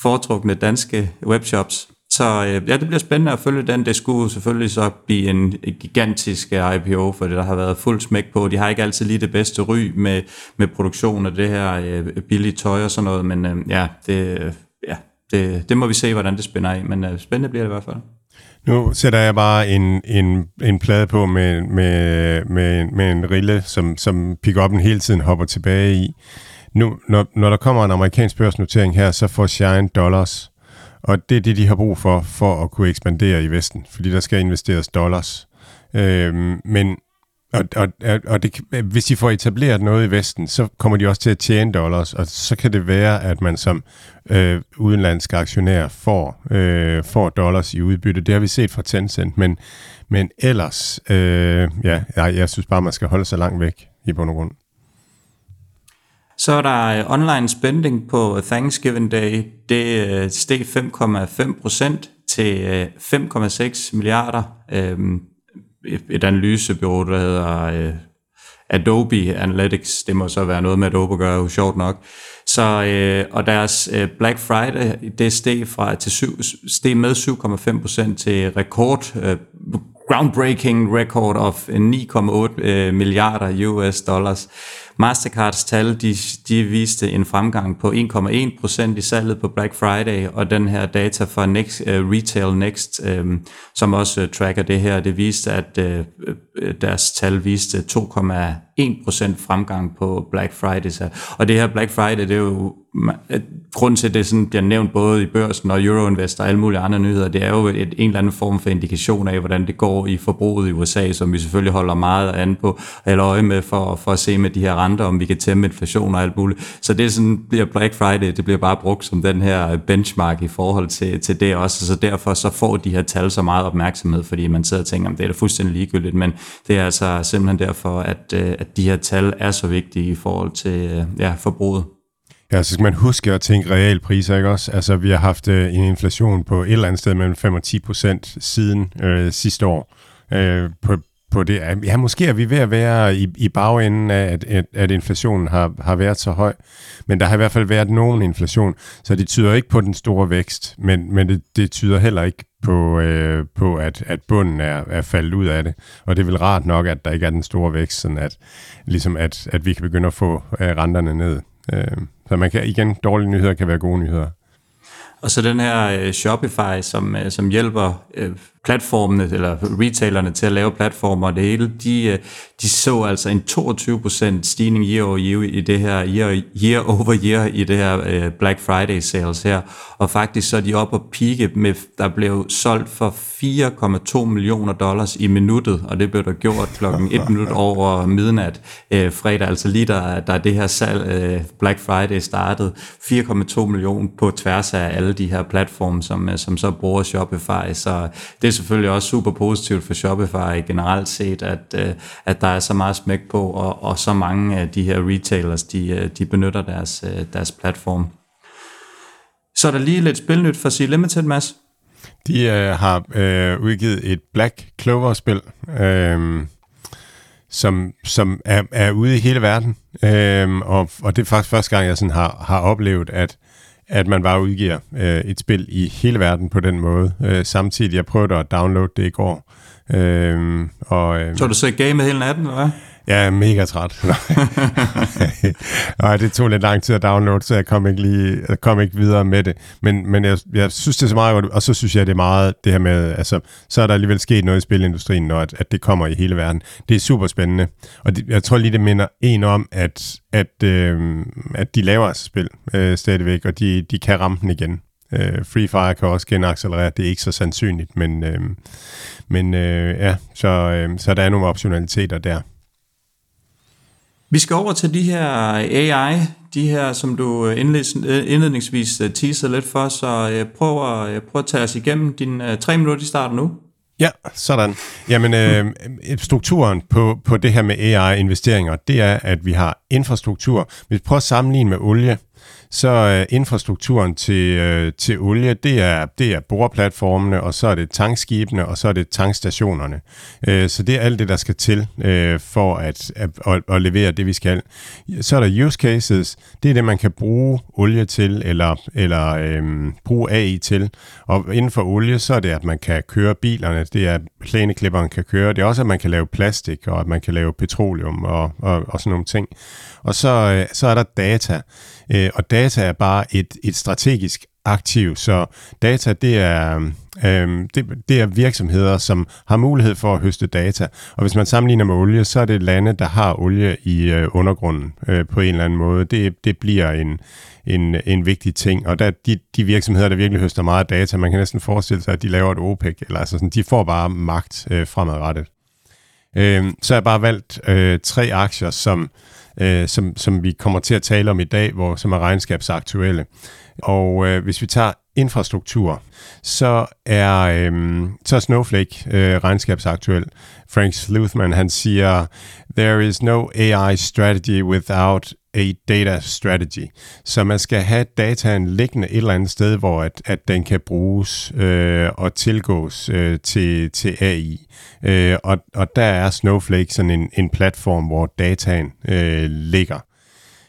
foretrukne danske webshops. Så øh, ja, det bliver spændende at følge den. Det skulle selvfølgelig så blive en gigantisk øh, IPO, for det der har været fuld smæk på. De har ikke altid lige det bedste ry med, med produktion af det her øh, billige tøj og sådan noget, men øh, ja, det, øh, ja det, det må vi se, hvordan det spænder af, men øh, spændende bliver det i hvert fald. Nu sætter jeg bare en, en, en plade på med, med, med, med en rille, som, som pick-up'en hele tiden hopper tilbage i. Nu, når, når der kommer en amerikansk børsnotering her, så får Shine dollars. Og det er det, de har brug for, for at kunne ekspandere i Vesten, fordi der skal investeres dollars. Øhm, men og, og, og det, hvis de får etableret noget i Vesten, så kommer de også til at tjene dollars, og så kan det være, at man som øh, udenlandsk aktionær får, øh, får dollars i udbytte. Det har vi set fra Tencent, men, men ellers, øh, ja, jeg, jeg synes bare, man skal holde sig langt væk i bund og grund. Så er der øh, online spending på Thanksgiving Day. Det øh, steg 5,5 procent til øh, 5,6 milliarder. Et analysebyrå, der hedder Adobe Analytics, det må så være noget med Adobe at gøre, jo sjovt nok. Så, og deres Black Friday, det steg, fra, til syv, steg med 7,5 procent til rekord, groundbreaking record of 9,8 milliarder US dollars. Mastercards tal, de, de viste en fremgang på 1,1% i salget på Black Friday, og den her data fra Next, uh, Retail Next, um, som også uh, tracker det her, det viste, at uh, deres tal viste 2,1% fremgang på Black Friday. Så, og det her Black Friday, det er jo grund til, at det sådan bliver nævnt både i børsen og Euroinvest og alle mulige andre nyheder, det er jo et, en eller anden form for indikation af, hvordan det går i forbruget i USA, som vi selvfølgelig holder meget an på, eller øje med for, for at se med de her renter, om vi kan tæmme inflation og alt muligt. Så det sådan, bliver Black Friday, det bliver bare brugt som den her benchmark i forhold til, til det også, så derfor så får de her tal så meget opmærksomhed, fordi man sidder og tænker, om det er da fuldstændig ligegyldigt, men det er altså simpelthen derfor, at, øh, at de her tal er så vigtige i forhold til øh, ja, forbruget. Ja, så skal man huske at tænke realpriser, ikke også? Altså, vi har haft øh, en inflation på et eller andet sted mellem 5 og 10 procent siden øh, sidste år. Øh, på, på det. Ja, måske er vi ved at være i, i bagenden af, at, at, at inflationen har, har været så høj. Men der har i hvert fald været nogen inflation, så det tyder ikke på den store vækst, men, men det, det tyder heller ikke på, øh, på at, at bunden er, er faldet ud af det. Og det er vel rart nok, at der ikke er den store vækst, sådan at, ligesom at, at vi kan begynde at få øh, renterne ned. Øh, så man kan igen, dårlige nyheder kan være gode nyheder. Og så den her øh, Shopify, som, øh, som hjælper øh, platformene, eller retailerne til at lave platformer og det hele, de, øh, de så altså en 22% stigning year over year i det her, year, year over year i det her øh, Black Friday sales her. Og faktisk så er de oppe og pike med, der blev solgt for 4,2 millioner dollars i minuttet, og det blev der gjort klokken 1 minut over midnat øh, fredag, altså lige der, der det her salg, øh, Black Friday startede, 4,2 millioner på tværs af alle de her platforme, som, øh, som så bruger Shopify, så det selvfølgelig også super positivt for Shopify generelt set, at, øh, at der er så meget smæk på, og, og så mange af de her retailers, de, øh, de benytter deres, øh, deres platform. Så er der lige lidt spilnyt for Sea Limited, Mads. De øh, har øh, udgivet et Black Clover-spil, øh, som, som er, er ude i hele verden. Øh, og, og det er faktisk første gang, jeg sådan har, har oplevet, at at man bare udgiver øh, et spil i hele verden på den måde. Øh, samtidig, jeg prøvede at downloade det i går. Øh, og, øh, så du så gamet hele natten, eller hvad? Jeg er mega træt. Nej, det tog lidt lang tid at downloade, så jeg kom ikke, lige, jeg kom ikke videre med det. Men, men jeg, jeg synes, det er så meget godt, og så synes jeg, det er meget det her med, altså, så er der alligevel sket noget i spilindustrien, når at, at det kommer i hele verden. Det er super spændende, og det, jeg tror lige, det minder en om, at, at, øh, at de laver altså spil øh, stadigvæk, og de, de kan ramme den igen. Øh, Free Fire kan også genaccelerere, det er ikke så sandsynligt, men, øh, men øh, ja, så, øh, så der er nogle optionaliteter der. Vi skal over til de her AI, de her, som du øh, øh, indledningsvis øh, teaser lidt for, så prøv at, prøv at tage os igennem. Dine tre minutter, de starter nu. Ja, sådan. Jamen, øh, strukturen på, på det her med AI-investeringer, det er, at vi har infrastruktur. Hvis vi prøver at sammenligne med olie, så øh, infrastrukturen til, øh, til olie, det er, det er boreplatformene, og så er det tankskibene, og så er det tankstationerne. Øh, så det er alt det, der skal til øh, for at, at, at, at levere det, vi skal. Så er der use cases, det er det, man kan bruge olie til, eller, eller øh, bruge AI til. Og inden for olie, så er det, at man kan køre bilerne, det er, at plæneklipperen kan køre, det er også, at man kan lave plastik, og at man kan lave petroleum, og, og, og sådan nogle ting. Og så, øh, så er der data. Øh, og data er bare et, et strategisk aktiv, så data det er, øh, det, det er virksomheder, som har mulighed for at høste data. Og hvis man sammenligner med olie, så er det lande, der har olie i øh, undergrunden øh, på en eller anden måde. Det, det bliver en, en, en vigtig ting. Og der, de, de virksomheder, der virkelig høster meget data, man kan næsten forestille sig, at de laver et OPEC, eller altså sådan, de får bare magt øh, fremadrettet. Øh, så har jeg bare valgt øh, tre aktier, som øh, som, som vi kommer til at tale om i dag, hvor, som er regnskabsaktuelle. Og øh, hvis vi tager infrastruktur, så er, øh, så er Snowflake øh, regnskabsaktuel. Frank Sluthman, han siger, There is no AI strategy without a data strategy. Så man skal have dataen liggende et eller andet sted, hvor at, at den kan bruges øh, og tilgås øh, til, til AI. Øh, og, og der er Snowflake sådan en, en platform, hvor dataen øh, ligger.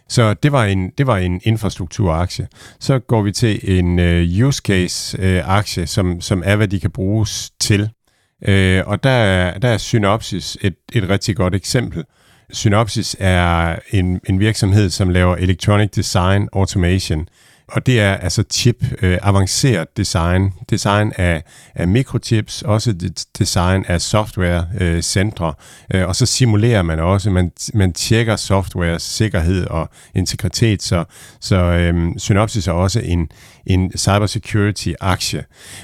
Så det var en, det var en infrastrukturaktie. Så går vi til en øh, use case øh, aktie, som, som er, hvad de kan bruges til. Øh, og der er, der er Synopsis et, et rigtig godt eksempel. Synopsys er en, en virksomhed, som laver electronic design automation. Og det er altså chip, øh, avanceret design, design af, af mikrochips, også design af software-centre, øh, øh, og så simulerer man også, man, man tjekker software sikkerhed og integritet, så, så øh, Synopsys er også en, en cybersecurity-aktie.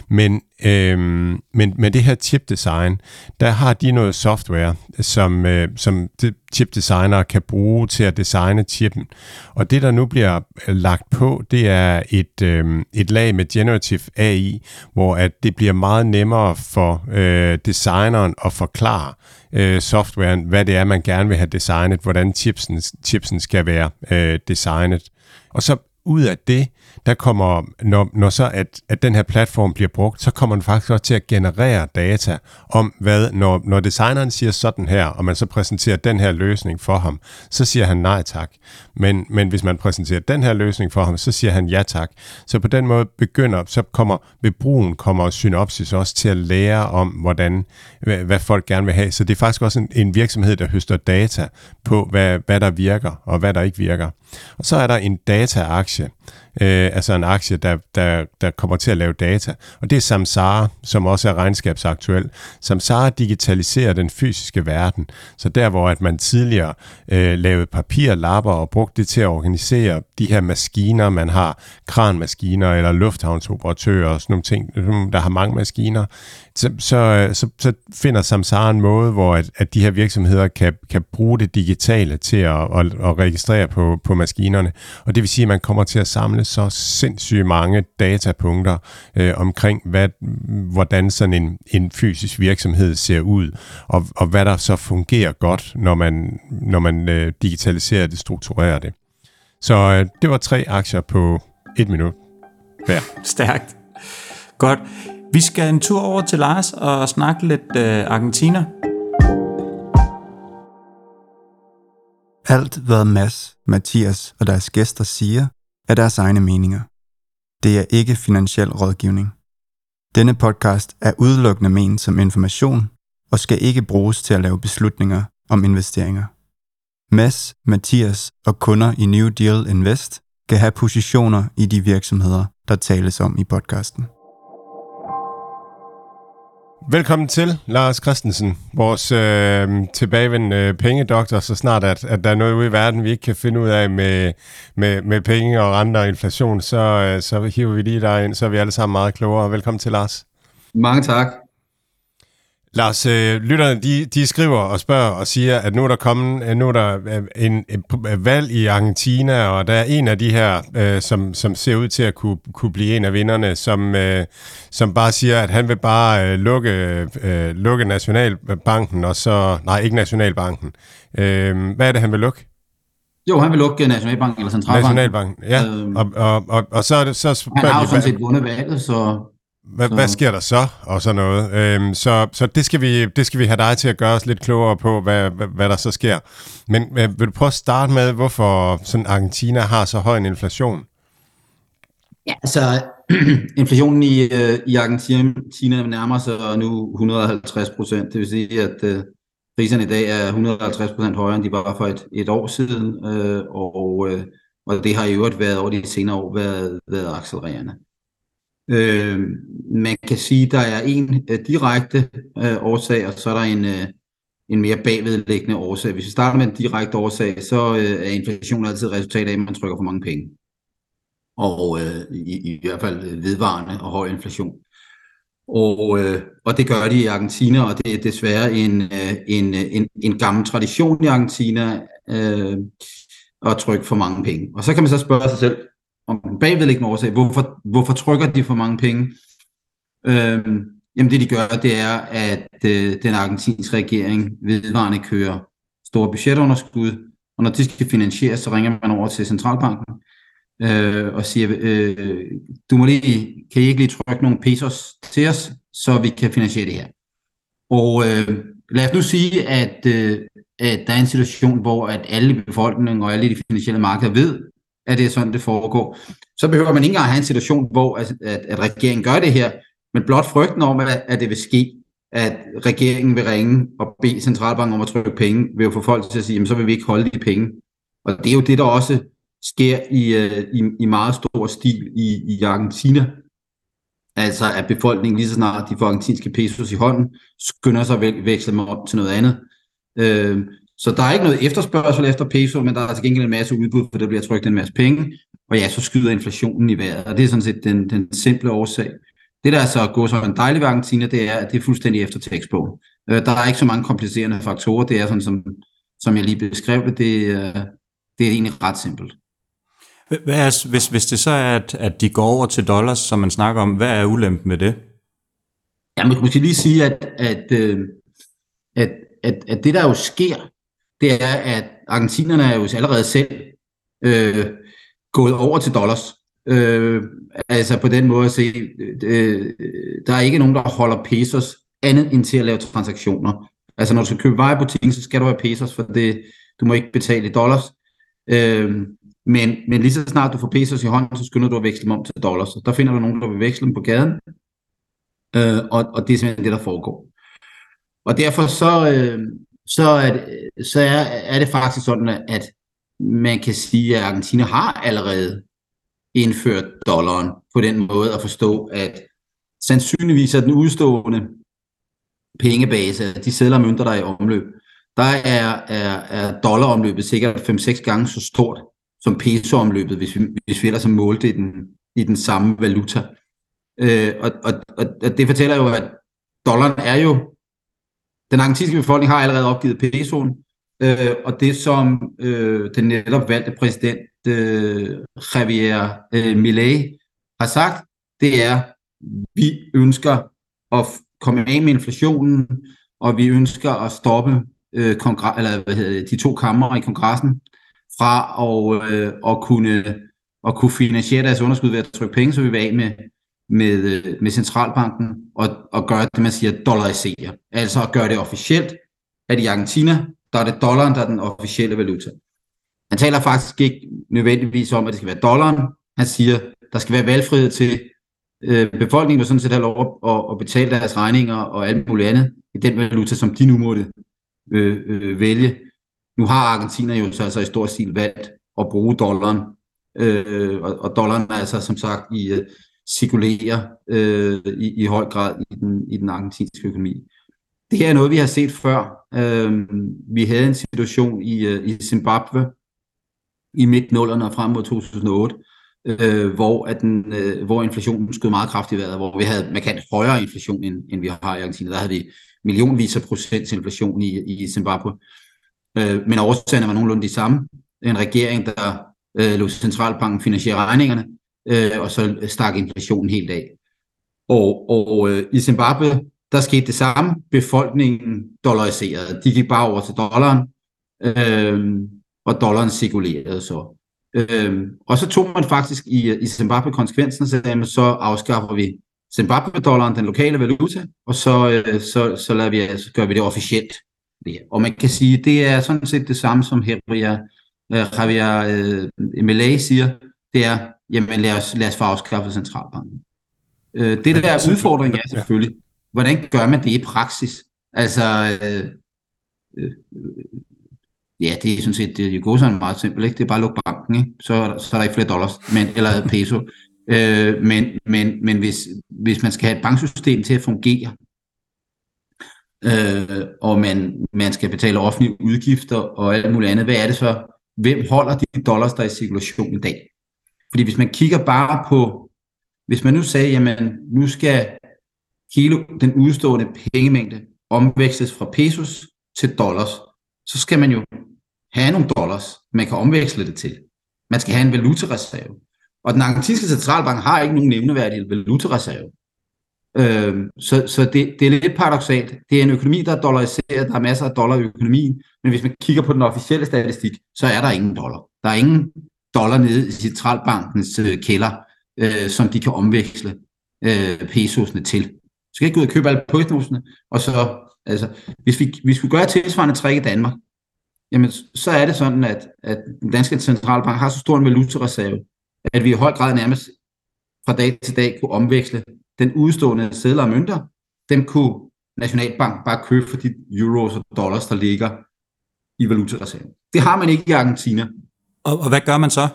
Men, øhm, men med det her chip-design, der har de noget software, som, øh, som chip-designere kan bruge til at designe chippen. Og det, der nu bliver øh, lagt på, det er et, øh, et lag med generative AI, hvor at det bliver meget nemmere for øh, designeren at forklare øh, softwaren, hvad det er, man gerne vil have designet, hvordan chipsen, chipsen skal være øh, designet. Og så ud af det, der kommer, når, når så at, at den her platform bliver brugt, så kommer den faktisk også til at generere data om, hvad, når, når designeren siger sådan her, og man så præsenterer den her løsning for ham, så siger han nej tak. Men, men hvis man præsenterer den her løsning for ham, så siger han ja tak. Så på den måde begynder, så kommer ved brugen kommer Synopsis også til at lære om, hvordan, hvad, hvad folk gerne vil have. Så det er faktisk også en, en virksomhed, der høster data på, hvad, hvad der virker og hvad der ikke virker. Og så er der en dataaktie, øh, altså en aktie, der, der, der kommer til at lave data. Og det er Samsara, som også er regnskabsaktuel. Samsara digitaliserer den fysiske verden, så der hvor at man tidligere øh, lavede papirlapper og brugte det til at organisere de her maskiner, man har, kranmaskiner eller lufthavnsoperatører og sådan nogle ting, der har mange maskiner, så, så, øh, så, så finder Samsara en måde, hvor at, at de her virksomheder kan, kan bruge det digitale til at, at, at registrere på, på maskinerne. Og det vil sige, at man kommer til at samle så sindssygt mange datapunkter øh, omkring, hvad, hvordan sådan en, en fysisk virksomhed ser ud, og, og hvad der så fungerer godt, når man, når man øh, digitaliserer det, strukturerer det. Så øh, det var tre aktier på et minut hver. Stærkt. Godt. Vi skal en tur over til Lars og snakke lidt øh, Argentina. Alt, hvad Mads, Mathias og deres gæster siger, er deres egne meninger. Det er ikke finansiel rådgivning. Denne podcast er udelukkende ment som information og skal ikke bruges til at lave beslutninger om investeringer. Mads, Mathias og kunder i New Deal Invest kan have positioner i de virksomheder, der tales om i podcasten. Velkommen til, Lars Christensen, vores øh, tilbagevendende pengedoktor, så snart at, at der er noget ude i verden, vi ikke kan finde ud af med, med, med penge og renter og inflation, så, øh, så hiver vi lige dig ind, så er vi alle sammen meget klogere. Velkommen til, Lars. Mange tak. Lars, øh, lytterne de, de skriver og spørger og siger, at nu er der kommet øh, nu er der øh, en, en, en valg i Argentina, og der er en af de her, øh, som, som ser ud til at kunne, kunne blive en af vinderne, som, øh, som bare siger, at han vil bare øh, lukke, øh, lukke Nationalbanken, og så, nej, ikke Nationalbanken. Øh, hvad er det, han vil lukke? Jo, han vil lukke Nationalbanken eller Centralbanken. Nationalbanken, ja. Øh, og, og, og, og så er det så... Han har jo sådan set vundet valget, så hvad, hvad sker der så, og sådan noget? Øhm, så så det, skal vi, det skal vi have dig til at gøre os lidt klogere på, hvad, hvad, hvad der så sker. Men øh, vil du prøve at starte med, hvorfor sådan Argentina har så høj en inflation? Ja, altså inflationen i, øh, i Argentina nærmer sig nu 150 procent. Det vil sige, at øh, priserne i dag er 150 procent højere, end de var for et, et år siden. Øh, og, øh, og det har i øvrigt været over de senere år været, været accelererende. Øh, man kan sige, at der er en øh, direkte øh, årsag, og så er der en, øh, en mere bagvedliggende årsag. Hvis vi starter med en direkte årsag, så øh, er inflation altid et resultat af, at man trykker for mange penge. Og øh, i, i hvert fald vedvarende og høj inflation. Og, øh, og det gør de i Argentina, og det er desværre en, øh, en, øh, en, en gammel tradition i Argentina øh, at trykke for mange penge. Og så kan man så spørge sig selv, om den bagvedliggende årsag. Hvorfor, hvorfor trykker de for mange penge? Øhm, jamen det de gør, det er, at øh, den argentinske regering vedvarende kører store budgetunderskud, og når de skal finansieres, så ringer man over til centralbanken øh, og siger, øh, du må lige, kan I ikke lige trykke nogle pesos til os, så vi kan finansiere det her. Og øh, lad os nu sige, at, øh, at der er en situation, hvor at alle i befolkningen og alle i de finansielle markeder ved, at det er sådan, det foregår. Så behøver man ikke engang have en situation, hvor at, at, at regeringen gør det her, men blot frygten om, at, at det vil ske, at regeringen vil ringe og bede centralbanken om at trykke penge, vil jo få folk til at sige, jamen så vil vi ikke holde de penge. Og det er jo det, der også sker i, øh, i, i meget stor stil i, i Argentina. Altså at befolkningen lige så snart de får argentinske pesos i hånden, skynder sig at veksle dem op til noget andet. Øh, så der er ikke noget efterspørgsel efter peso, men der er til gengæld en masse udbud, for der bliver trykt en masse penge, og ja, så skyder inflationen i vejret, og det er sådan set den, den simple årsag. Det, der er så går så en dejlig ved Argentina, det er, at det er fuldstændig efter tekstbogen. Øh, der er ikke så mange komplicerende faktorer, det er sådan, som, som jeg lige beskrev det, det, det er egentlig ret simpelt. Hvad er, hvis, hvis det så er, at, at de går over til dollars, som man snakker om, hvad er ulempen med det? Ja, man kan lige sige, at, at, øh, at, at, at det der jo sker, det er, at argentinerne er jo allerede selv øh, gået over til dollars. Øh, altså på den måde at se, øh, der er ikke nogen, der holder pesos andet end til at lave transaktioner. Altså når du skal købe varer i butikken, så skal du have pesos, for det, du må ikke betale i dollars. Øh, men, men lige så snart du får pesos i hånden, så skynder du at veksle dem om til dollars. Der finder du nogen, der vil veksle dem på gaden, øh, og, og det er simpelthen det, der foregår. Og derfor så, øh, så, er, det, så er, er det faktisk sådan, at man kan sige, at Argentina har allerede indført dollaren på den måde at forstå, at sandsynligvis er den udstående pengebase, de sædler og mønter, der er i omløb, der er, er, er dollaromløbet sikkert 5-6 gange så stort som pesoomløbet, hvis vi, hvis vi ellers har målt i den, i den samme valuta. Øh, og, og, og, og det fortæller jo, at dollaren er jo, den argentinske befolkning har allerede opgivet pesoen, øh, og det som øh, den netop valgte præsident øh, Javier øh, Milei har sagt, det er, vi ønsker at komme af med inflationen, og vi ønsker at stoppe øh, kongre- eller, hvad hedder det, de to kammer i kongressen fra at, øh, at, kunne, at kunne finansiere deres underskud ved at trykke penge, så vi vil af med, med, øh, med centralbanken og, og gøre det, man siger, dollarisere. Altså at gøre det officielt, at i Argentina, der er det dollaren, der er den officielle valuta. Han taler faktisk ikke nødvendigvis om, at det skal være dollaren. Han siger, der skal være valgfrihed til øh, befolkningen, der sådan set har lov at, at betale deres regninger og alt muligt andet i den valuta, som de nu måtte øh, øh, vælge. Nu har Argentina jo så altså i stor stil valgt at bruge dollaren, øh, øh og, og dollaren er altså som sagt i øh, cirkulerer øh, i, i høj grad i den, i den argentinske økonomi. Det her er noget, vi har set før. Øh, vi havde en situation i, øh, i Zimbabwe i midt-nullerne og frem mod 2008, øh, hvor, at den, øh, hvor inflationen skød meget kraftigt i vejret, hvor vi havde markant højere inflation, end, end vi har i Argentina. Der havde vi millionvis af procents inflation i, i Zimbabwe. Øh, men årsagerne var nogenlunde de samme. En regering, der øh, lå centralbanken finansiere regningerne, øh, og så øh, stak inflationen helt af. Og, og øh, i Zimbabwe, der skete det samme. Befolkningen dollariserede. De gik bare over til dollaren, øh, og dollaren cirkulerede så. Øh, og så tog man faktisk i, øh, i Zimbabwe konsekvensen, så, sagde, så afskaffer vi Zimbabwe-dollaren, den lokale valuta, og så, øh, så, så lader vi, altså, gør vi det officielt. Og man kan sige, det er sådan set det samme, som Javier, øh, Javier øh, Milei siger, det er, jamen lad os, lad os få afskaffet centralbanken. Øh, det der er udfordring er selvfølgelig, hvordan gør man det i praksis? Altså, øh, øh, ja, det er sådan set, det går sådan meget simpelt, ikke? Det er bare at lukke banken, ikke? Så, så er der ikke flere dollars, men, eller peso. Øh, men men, men hvis, hvis man skal have et banksystem til at fungere, øh, og man, man skal betale offentlige udgifter og alt muligt andet, hvad er det så? Hvem holder de dollars, der er i cirkulation i dag? Fordi hvis man kigger bare på, hvis man nu sagde, jamen nu skal hele den udstående pengemængde omveksles fra pesos til dollars, så skal man jo have nogle dollars, man kan omveksle det til. Man skal have en valutareserve. Og den argentinske centralbank har ikke nogen nævneværdig valutareserve. Øh, så så det, det er lidt paradoxalt. Det er en økonomi, der er dollariseret, der er masser af dollar i økonomien, men hvis man kigger på den officielle statistik, så er der ingen dollar. Der er ingen dollar nede i centralbankens øh, kælder, øh, som de kan omveksle øh, pesosene til. Så skal ikke gå ud og købe alle pesosene, og så, altså, hvis vi, hvis vi gøre tilsvarende træk i Danmark, jamen, så er det sådan, at, at den danske centralbank har så stor en valutareserve, at vi i høj grad nærmest fra dag til dag kunne omveksle den udstående sædler og mønter, dem kunne Nationalbank bare købe for de euros og dollars, der ligger i valutareserven. Det har man ikke i Argentina. Og, og hvad gør man så?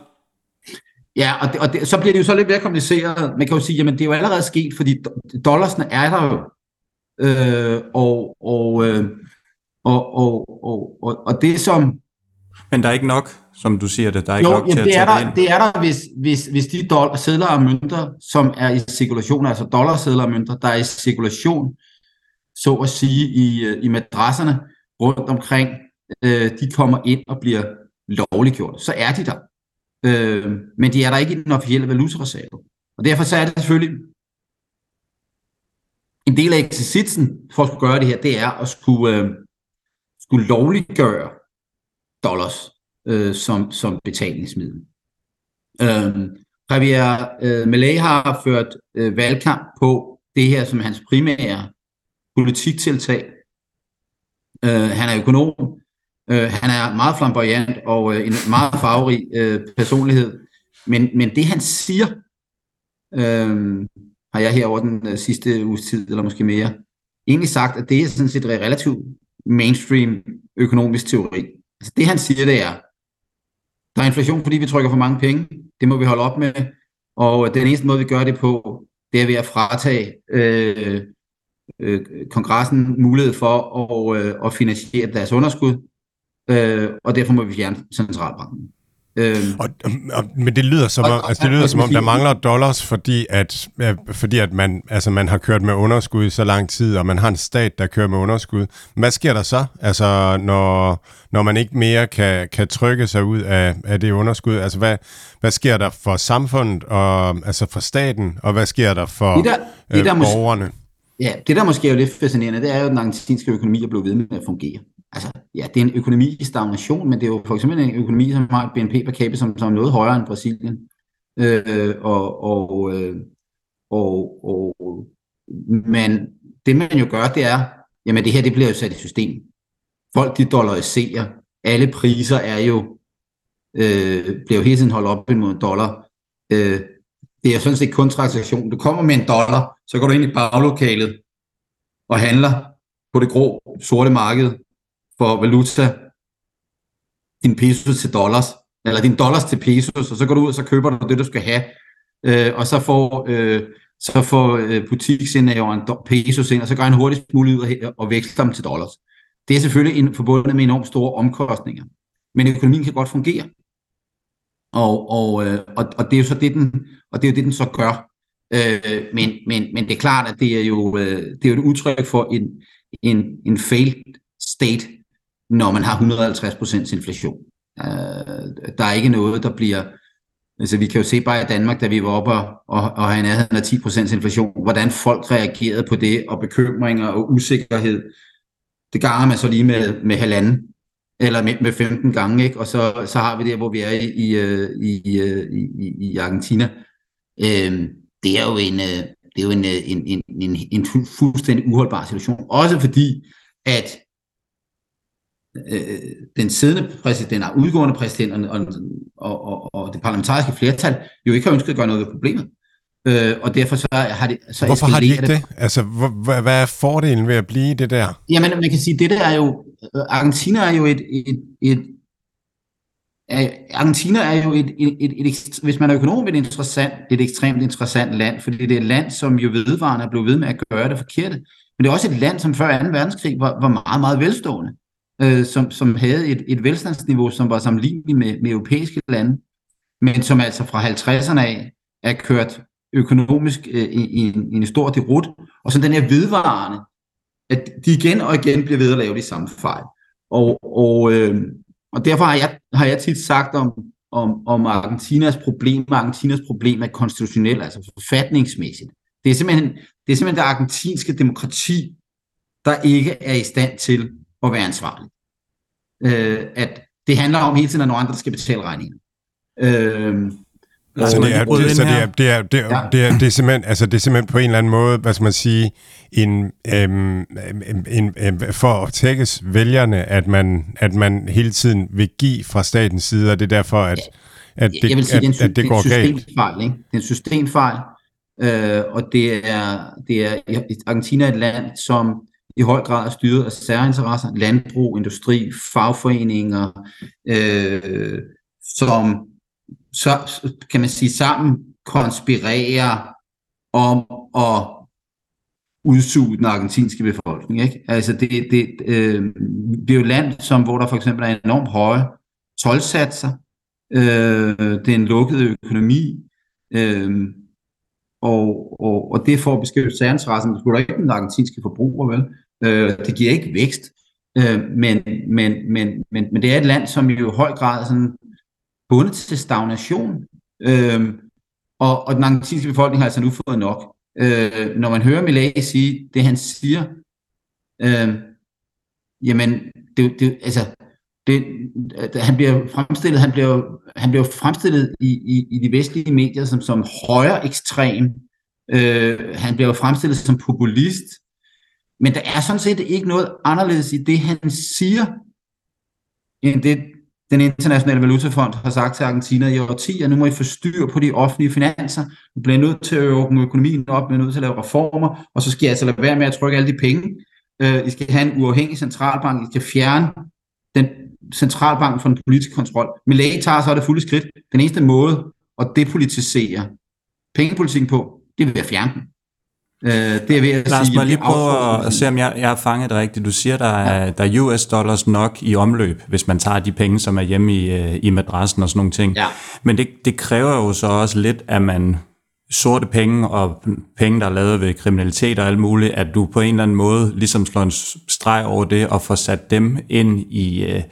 Ja, og, det, og det, så bliver det jo så lidt mere kompliceret. Man kan jo sige, jamen det er jo allerede sket, fordi dollarsne er der jo. Øh, og, og, øh, og, og, og, og, og det som... Men der er ikke nok som du siger det. Der er ikke jo, nok til det at er tage der, det er der, hvis, hvis, hvis de dollar, sædler og mønter, som er i cirkulation, altså dollarsedler og mønter, der er i cirkulation, så at sige, i, øh, i madrasserne rundt omkring, øh, de kommer ind og bliver lovliggjort. Så er de der. Øh, men de er der ikke i den officielle valutareserve. Og derfor så er det selvfølgelig en del af eksercitsen for at skulle gøre det her, det er at skulle, øh, skulle lovliggøre dollars øh, som, som betalingsmiddel. Øh, Javier øh, Malay har ført øh, valgkamp på det her som hans primære politiktiltag. Øh, han er økonom, øh, han er meget flamboyant og øh, en meget farverig øh, personlighed. Men, men det han siger, øh, har jeg her over den øh, sidste uges tid, eller måske mere, egentlig sagt, at det er sådan set relativt mainstream økonomisk teori. Altså det han siger, det er, der er inflation, fordi vi trykker for mange penge. Det må vi holde op med. Og øh, den eneste måde, vi gør det på, det er ved at fratage øh, øh, kongressen mulighed for at, øh, at finansiere deres underskud. Øh, og derfor må vi fjerne centralbanken. Øhm, og, og, men det lyder som om, altså det lyder som om der mangler dollars, fordi at, fordi at man, altså man har kørt med underskud i så lang tid, og man har en stat, der kører med underskud. Hvad sker der så, altså når, når man ikke mere kan, kan trykke sig ud af, af det underskud? Altså hvad, hvad sker der for samfundet, og, altså for staten, og hvad sker der for det der, det der øh, borgerne? Måske, ja, det der måske er jo lidt fascinerende, det er jo, at den argentinske økonomi er blevet ved med at fungere altså, ja, det er en økonomi i stagnation, men det er jo for eksempel en økonomi, som har et BNP per capita, som, som er noget højere end Brasilien. Øh, og, og, øh, og, og, men det man jo gør, det er, jamen det her, det bliver jo sat i system. Folk, de dollariserer. Alle priser er jo, øh, bliver jo hele tiden holdt op imod en dollar. Øh, det er sådan set kun transaktion. Du kommer med en dollar, så går du ind i baglokalet og handler på det grå, sorte marked, for valuta, din pesos til dollars, eller din dollars til pesos, og så går du ud, og så køber du det, du skal have, øh, og så får, øh, så får øh, butiksindehaveren pesos ind, og så går han hurtigst muligt ud og, og veksler dem til dollars. Det er selvfølgelig forbundet med enormt store omkostninger, men økonomien kan godt fungere. Og, og, øh, og, og det er jo så det, den, og det er jo det, den så gør. Øh, men, men, men det er klart, at det er jo, øh, det er jo et udtryk for en, en, en failed state, når man har 150% inflation. Øh, der er ikke noget, der bliver... Altså vi kan jo se bare i Danmark, da vi var oppe og, og, og havde nærheden af 10% inflation, hvordan folk reagerede på det, og bekymringer og usikkerhed. Det ganger man så lige med, med halvanden, eller med, med 15 gange, ikke? og så, så har vi det, hvor vi er i, i, øh, øh, i, i, i Argentina. Øh, det er jo en, øh, det er jo en, en, en, en, en fuldstændig uholdbar situation. Også fordi, at øh, den siddende præsident, og udgående præsident og, og, og, og det parlamentariske flertal jo ikke har ønsket at gøre noget ved problemet. Øh, og derfor så har det... Så Hvorfor har de ikke det? det? Altså, hvad, hvad er fordelen ved at blive det der? Jamen, man kan sige, det der er jo... Argentina er jo et... et, et Argentina er jo et, et, et, et, et, hvis man er økonom, et, interessant, et ekstremt interessant land, fordi det er et land, som jo vedvarende er blevet ved med at gøre det forkerte. Men det er også et land, som før 2. verdenskrig var, var meget, meget velstående øh, som, som havde et, et velstandsniveau, som var sammenligneligt med, med europæiske lande, men som altså fra 50'erne af er kørt økonomisk øh, i, i, en, i en stor derut, og så den her vedvarende, at de igen og igen bliver ved at lave de samme fejl. Og, og, øh, og derfor har jeg, har jeg tit sagt om, om, om Argentinas problem, Argentinas problem er konstitutionelt, altså forfatningsmæssigt. Det er simpelthen det, er simpelthen det argentinske demokrati, der ikke er i stand til at være ansvarlig. Øh, at det handler om hele tiden, at nogle andre skal betale regningen. Øh, Altså, det er, det, så det er, det er, det er, det er, det er simpelthen, altså det er simpelthen på en eller anden måde, hvad skal man sige, en, øhm, en, en, en, for at tækkes vælgerne, at man, at man hele tiden vil give fra statens side, og det er derfor, at, at det, Jeg vil sige, at, det er en, at det går galt. Det er en systemfejl, ikke? Det er en systemfejl, øh, og det er, det er, Argentina er et land, som i høj grad er styret af særinteresser, landbrug, industri, fagforeninger, øh, som så kan man sige sammen konspirerer om at udsuge den argentinske befolkning. Ikke? Altså det, det, øh, det er jo et land, som, hvor der for eksempel er enormt høje tolvsatser, øh, det er en lukket økonomi, øh, og, og, og det får beskrevet særinteressen, det skulle ikke den argentinske forbruger, vel? Øh, det giver ikke vækst, øh, men, men, men, men, men det er et land, som jo i høj grad er sådan bundet til stagnation, øh, og, og den argentinske befolkning har altså nu fået nok. Øh, når man hører Millet sige det, han siger, øh, jamen, det, det, altså, det, øh, han bliver fremstillet, han bliver, han bliver fremstillet i, i, i de vestlige medier som, som højere ekstrem. Øh, han bliver fremstillet som populist. Men der er sådan set ikke noget anderledes i det, han siger, end det, den internationale valutafond har sagt til Argentina i årtier, nu må I få styr på de offentlige finanser, I bliver nødt til at åbne økonomien op, I bliver nødt til at lave reformer, og så skal I altså lade være med at trykke alle de penge. Øh, I skal have en uafhængig centralbank, I skal fjerne den centralbank fra den politiske kontrol. Millet tager så det fulde skridt. Den eneste måde at depolitisere pengepolitikken på, det vil være at fjerne den. Øh, det er ved at Lars, sige, må lige prøve at se, om jeg, jeg har fanget det rigtigt. Du siger, der er, ja. der er US dollars nok i omløb, hvis man tager de penge, som er hjemme i, øh, i madrassen og sådan nogle ting. Ja. Men det, det kræver jo så også lidt, at man sorte penge og penge, der er lavet ved kriminalitet og alt muligt, at du på en eller anden måde ligesom slår en streg over det og får sat dem ind i, øh,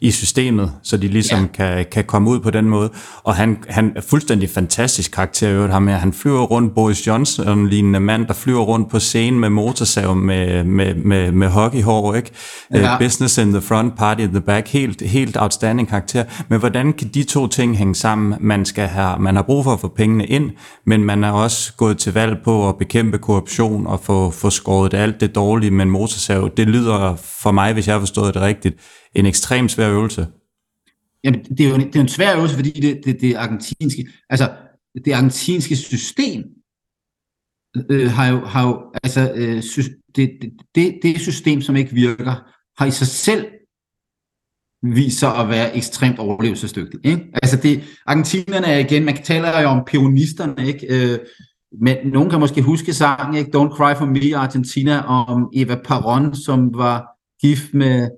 i systemet, så de ligesom ja. kan, kan komme ud på den måde. Og han, han er fuldstændig fantastisk karakter, øvrigt ham her. Han flyver rundt, Boris Johnson, lignende mand, der flyver rundt på scenen med motorsav med, med, med, med hockeyhår, ikke? Ja. Uh, business in the front, party in the back. Helt, helt outstanding karakter. Men hvordan kan de to ting hænge sammen? Man, skal have, man har brug for at få pengene ind, men man er også gået til valg på at bekæmpe korruption og få, få skåret alt det dårlige med en motorsav. Det lyder for mig, hvis jeg har forstået det rigtigt, en ekstremt svær øvelse. Jamen, det er jo en, det er en svær øvelse, fordi det, det, det argentinske, altså, det argentinske system øh, har, jo, har jo, altså, øh, sy, det, det, det system, som ikke virker, har i sig selv vist sig at være ekstremt overlevelsesdygtigt. Ikke? Altså det, argentinerne er igen, man taler jo om pionisterne, ikke? Øh, men nogen kan måske huske sangen, ikke? Don't Cry For Me Argentina, om Eva Perón, som var gift med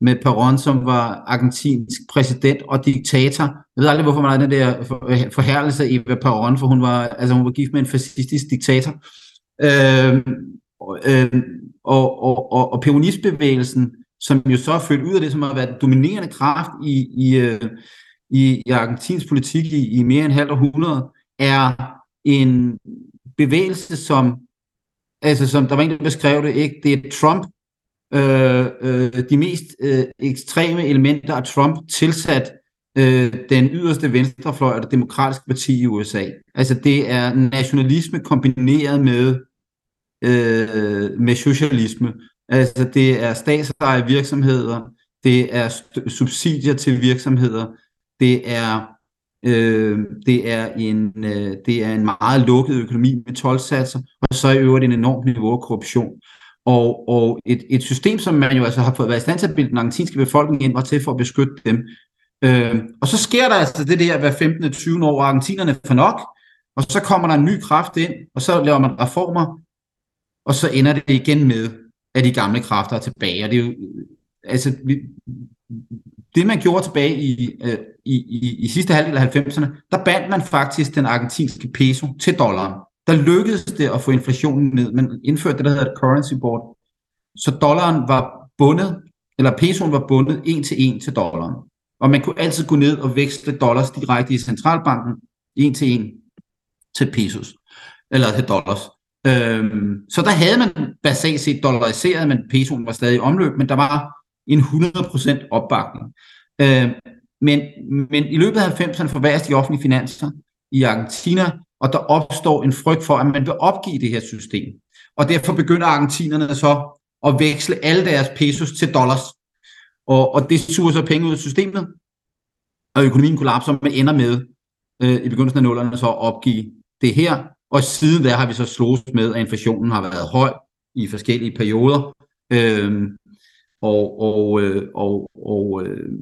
med Perón, som var argentinsk præsident og diktator. Jeg ved aldrig, hvorfor man har den der forhærligelse i Perón, for hun var, altså hun var gift med en fascistisk diktator. Øh, øh, og, og, og, og peronistbevægelsen, som jo så er født ud af det, som har været dominerende kraft i, i, øh, i, i argentinsk politik i, i mere end halvt århundrede, er en bevægelse, som, altså som der var en, der beskrev det, ikke? det er Trump, øh, øh, de mest øh, ekstreme elementer af Trump tilsat øh, den yderste venstrefløj og det demokratiske parti i USA. Altså det er nationalisme kombineret med, øh, med socialisme. Altså det er statsejede virksomheder, det er subsidier til virksomheder, det er øh, det er en øh, det er en meget lukket økonomi med 12 satser, og så i øvrigt en enorm niveau af korruption. Og, og et, et system, som man jo altså har fået været i stand til at bilde den argentinske befolkning ind, var til for at beskytte dem. Øh, og så sker der altså det der hver 15. 20. år, argentinerne for nok, og så kommer der en ny kraft ind, og så laver man reformer, og så ender det igen med, at de gamle kræfter er tilbage. Og det er jo, øh, altså, vi, det man gjorde tilbage i, øh, i, i, i sidste halvdel af 90'erne, der bandt man faktisk den argentinske peso til dollaren der lykkedes det at få inflationen ned. Man indførte det, der hedder et currency board. Så dollaren var bundet, eller pesoen var bundet en til en til dollaren. Og man kunne altid gå ned og veksle dollars direkte i centralbanken, en til en til pesos, eller til dollars. Øhm, så der havde man basalt set dollariseret, men pesoen var stadig i omløb, men der var en 100% opbakning. Øhm, men, men i løbet af 90'erne forværres de offentlige finanser i Argentina, og der opstår en frygt for, at man vil opgive det her system. Og derfor begynder argentinerne så at veksle alle deres pesos til dollars. Og, og det suger så penge ud af systemet, og økonomien kollapser, man ender med øh, i begyndelsen af nullerne så at opgive det her. Og siden der har vi så slået med, at inflationen har været høj i forskellige perioder. Øh, og, og, øh, og, og, øh,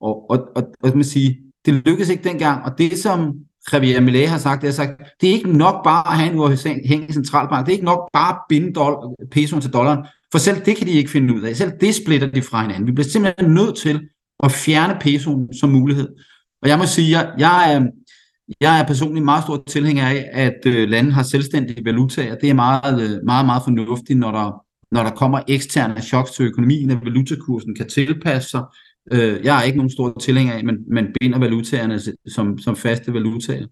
og, og, og, og, man sige, det lykkedes ikke dengang, og det som Javier Millet har sagt, det, har sagt, det er ikke nok bare at have en uafhængig centralbank, det er ikke nok bare at binde doll- pesoen til dollaren, for selv det kan de ikke finde ud af. Selv det splitter de fra hinanden. Vi bliver simpelthen nødt til at fjerne pesoen som mulighed. Og jeg må sige, jeg, jeg, er, jeg er personligt meget stor tilhænger af, at øh, landet har selvstændige valutaer. Det er meget, øh, meget, meget fornuftigt, når der, når der kommer eksterne choks til økonomien, at valutakursen kan tilpasse sig, Øh, jeg er ikke nogen stor tilhænger af, men man binder valutaerne som, som faste valutaer.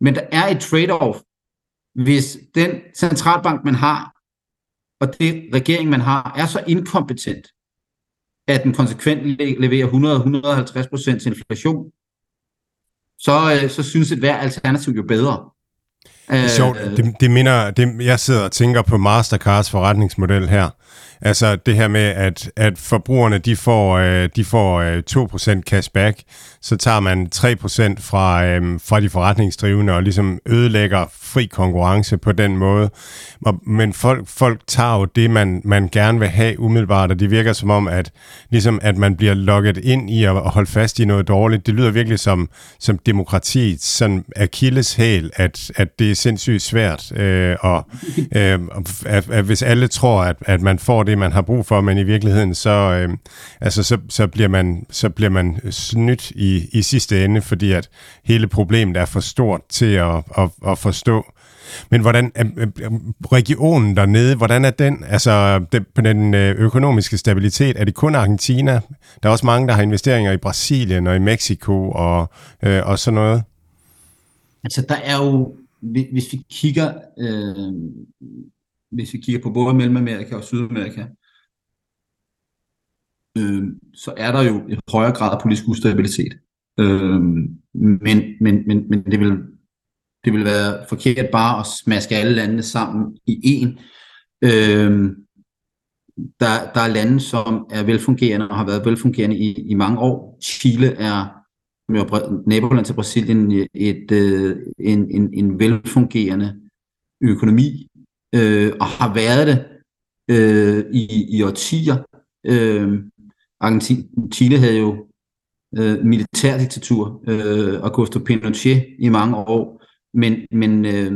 Men der er et trade-off. Hvis den centralbank, man har, og det regering, man har, er så inkompetent, at den konsekvent leverer 100-150% inflation, så, øh, så synes et hver alternativ jo bedre. Det er sjovt. Det, det minder, det, jeg sidder og tænker på Mastercards forretningsmodel her. Altså det her med, at, at forbrugerne de får, øh, de får øh, 2% cashback, så tager man 3% fra, øh, fra de forretningsdrivende og ligesom ødelægger fri konkurrence på den måde. Men folk, folk tager jo det, man, man gerne vil have umiddelbart, og det virker som om, at, ligesom, at man bliver lukket ind i at holde fast i noget dårligt. Det lyder virkelig som, som demokratiets sådan hæl, at, at det er sindssygt svært, øh, og øh, at, at hvis alle tror, at, at man får det, man har brug for, men i virkeligheden, så, øh, altså, så, så, bliver man, så bliver man snydt i, i sidste ende, fordi at hele problemet er for stort til at, at, at forstå. Men hvordan øhm, øhm, øhm, regionen dernede, hvordan er den? Altså det, på den øh, økonomiske stabilitet, er det kun Argentina? Der er også mange, der har investeringer i Brasilien og i Mexico og, øh, og sådan noget. Altså der er jo, hvis vi kigger, øh, hvis vi kigger på både Mellemamerika og Sydamerika, øh, så er der jo et højere grad af politisk ustabilitet. Øh, men, men, men, men det vil det vil være forkert bare at smaske alle landene sammen i en. Øh, der, der er lande, som er velfungerende og har været velfungerende i, i mange år. Chile er naboland til Brasilien et, øh, en, en, en velfungerende økonomi, øh, og har været det øh, i, i årtier. Øh, Argentina, Chile havde jo øh, militærdiktatur, øh, Augusto Pinochet i mange år, men, men, øh,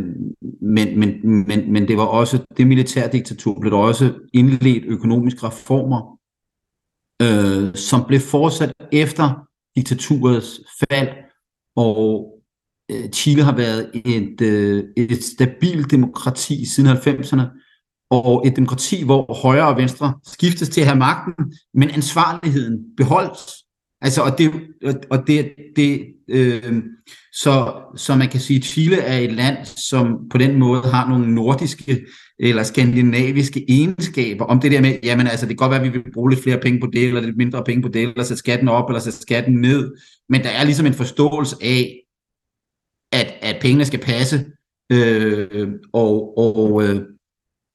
men, men, men, men det var også, det militærdiktatur blev der også indledt økonomiske reformer, øh, som blev fortsat efter diktaturets fald, og Øh, Chile har været et, øh, et stabilt demokrati siden 90'erne, og et demokrati, hvor højre og venstre skiftes til at have magten, men ansvarligheden beholdes. Altså, og det, og det, det øh, så, så man kan sige, at Chile er et land, som på den måde har nogle nordiske eller skandinaviske egenskaber, om det der med, jamen altså, det kan godt være, at vi vil bruge lidt flere penge på det, eller lidt mindre penge på det, eller sætte skatten op, eller sætte skatten ned, men der er ligesom en forståelse af, at, at pengene skal passe, øh, og, og øh,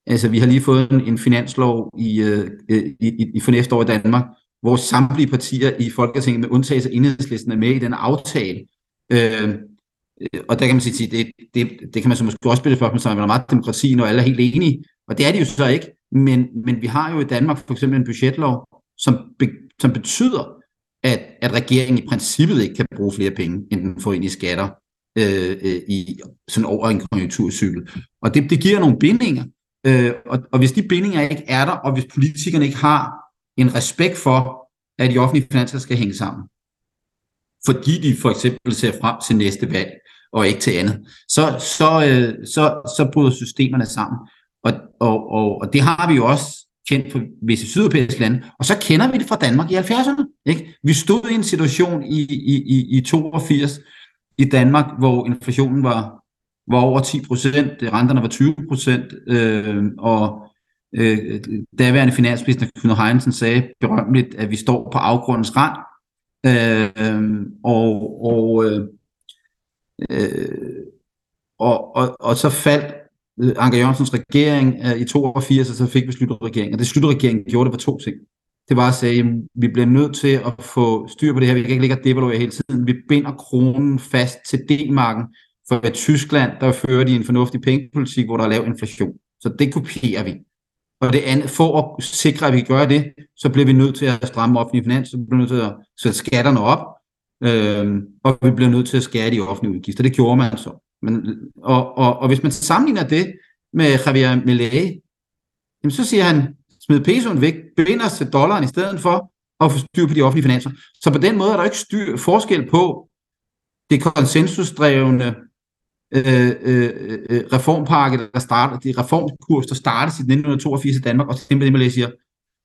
altså, vi har lige fået en, en finanslov i, øh, i, i, for næste år i Danmark, hvor samtlige partier i Folketinget med undtagelse af enhedslisten er med i den aftale. Øh, og der kan man sige, det, det, det kan man så måske også spille spørgsmål som, at man er meget demokrati, når alle er helt enige. Og det er de jo så ikke. Men, men vi har jo i Danmark for eksempel en budgetlov, som, be, som betyder, at, at regeringen i princippet ikke kan bruge flere penge, end den får ind i skatter Øh, øh, i sådan over en konjunkturcykel. Og det, det giver nogle bindinger. Øh, og, og hvis de bindinger ikke er der, og hvis politikerne ikke har en respekt for, at de offentlige finanser skal hænge sammen, fordi de for eksempel ser frem til næste valg, og ikke til andet, så, så, øh, så, så bryder systemerne sammen. Og, og, og, og det har vi jo også kendt for visse sydeuropæiske lande, og så kender vi det fra Danmark i 70'erne. Ikke? Vi stod i en situation i, i, i, i 82 i Danmark, hvor inflationen var, var over 10 procent, øh, renterne var 20 procent, øh, og øh, daværende finansminister Knud Heinsen sagde berømmeligt, at vi står på afgrundens rand, øh, og, og, øh, øh, og, og, og så faldt øh, Anker Jørgensens regering øh, i 82, og så fik vi slutregeringen. Og det slutregeringen gjorde, det var to ting. Det var at sige, at vi bliver nødt til at få styr på det her. Vi kan ikke ligge og devaluere hele tiden. Vi binder kronen fast til D-marken, for i Tyskland, der fører de en fornuftig pengepolitik, hvor der er lav inflation. Så det kopierer vi. Og det andet, for at sikre, at vi gør det, så bliver vi nødt til at stramme offentlige finanser, så bliver vi nødt til at sætte skatterne op, øh, og vi bliver nødt til at skære de offentlige udgifter. Det gjorde man så. Men, og, og, og hvis man sammenligner det med Javier Milei, jamen så siger han, smide pesoen væk, binde os til dollaren i stedet for at få styr på de offentlige finanser. Så på den måde er der ikke styr, forskel på det konsensusdrevne øh, øh, øh reformpakke, der starter, de reformkurs, der startes i 1982 i Danmark, og simpelthen det, man siger,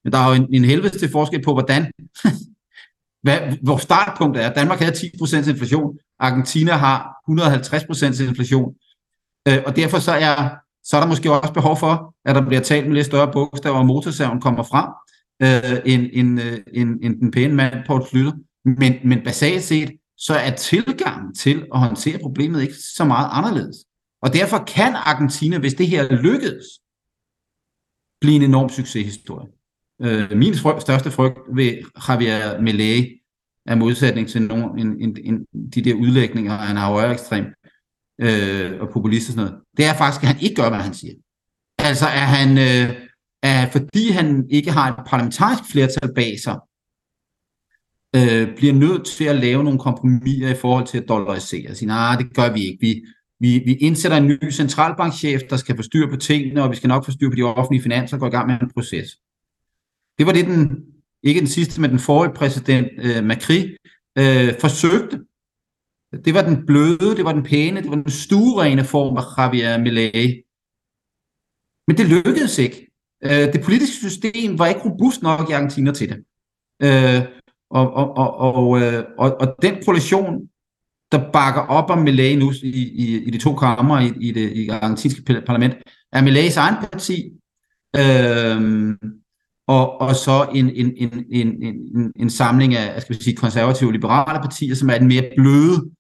men der er jo en, en helvedes til forskel på, hvordan, hvad, hvor startpunktet er. Danmark havde 10% inflation, Argentina har 150% inflation, øh, og derfor så er, så er der måske også behov for, at der bliver talt med lidt større bogstaver, og motorsaven kommer frem, øh, end, end, øh, end, end den pæne mand, Poul Slytter. Men, men basalt set, så er tilgangen til at håndtere problemet ikke så meget anderledes. Og derfor kan Argentina, hvis det her lykkedes, blive en enorm succeshistorie. Øh, min frygt, største frygt ved Javier Milei er modsætning til nogen, en, en, en, de der udlægninger, han har højere ekstrem øh, og populist og sådan noget, det er faktisk, at han ikke gør, hvad han siger. Altså er han, øh, er, fordi han ikke har et parlamentarisk flertal bag sig, øh, bliver nødt til at lave nogle kompromiser i forhold til at dollarisere. Og sige, nej, det gør vi ikke. Vi, vi, vi indsætter en ny centralbankchef, der skal få styr på tingene, og vi skal nok få styr på de offentlige finanser og gå i gang med en proces. Det var det, den, ikke den sidste, men den forrige præsident øh, Macri øh, forsøgte. Det var den bløde, det var den pæne, det var den stuerene form af Javier Milei. Men det lykkedes ikke. Øh, det politiske system var ikke robust nok i Argentina til det. Øh, og, og, og, og, øh, og, og den koalition, der bakker op om Milei nu i, i, i de to kammer i, i det i argentinske parlament, er Mileis egen parti, øh, og, og så en, en, en, en, en, en samling af skal vi sige, konservative og liberale partier, som er den mere bløde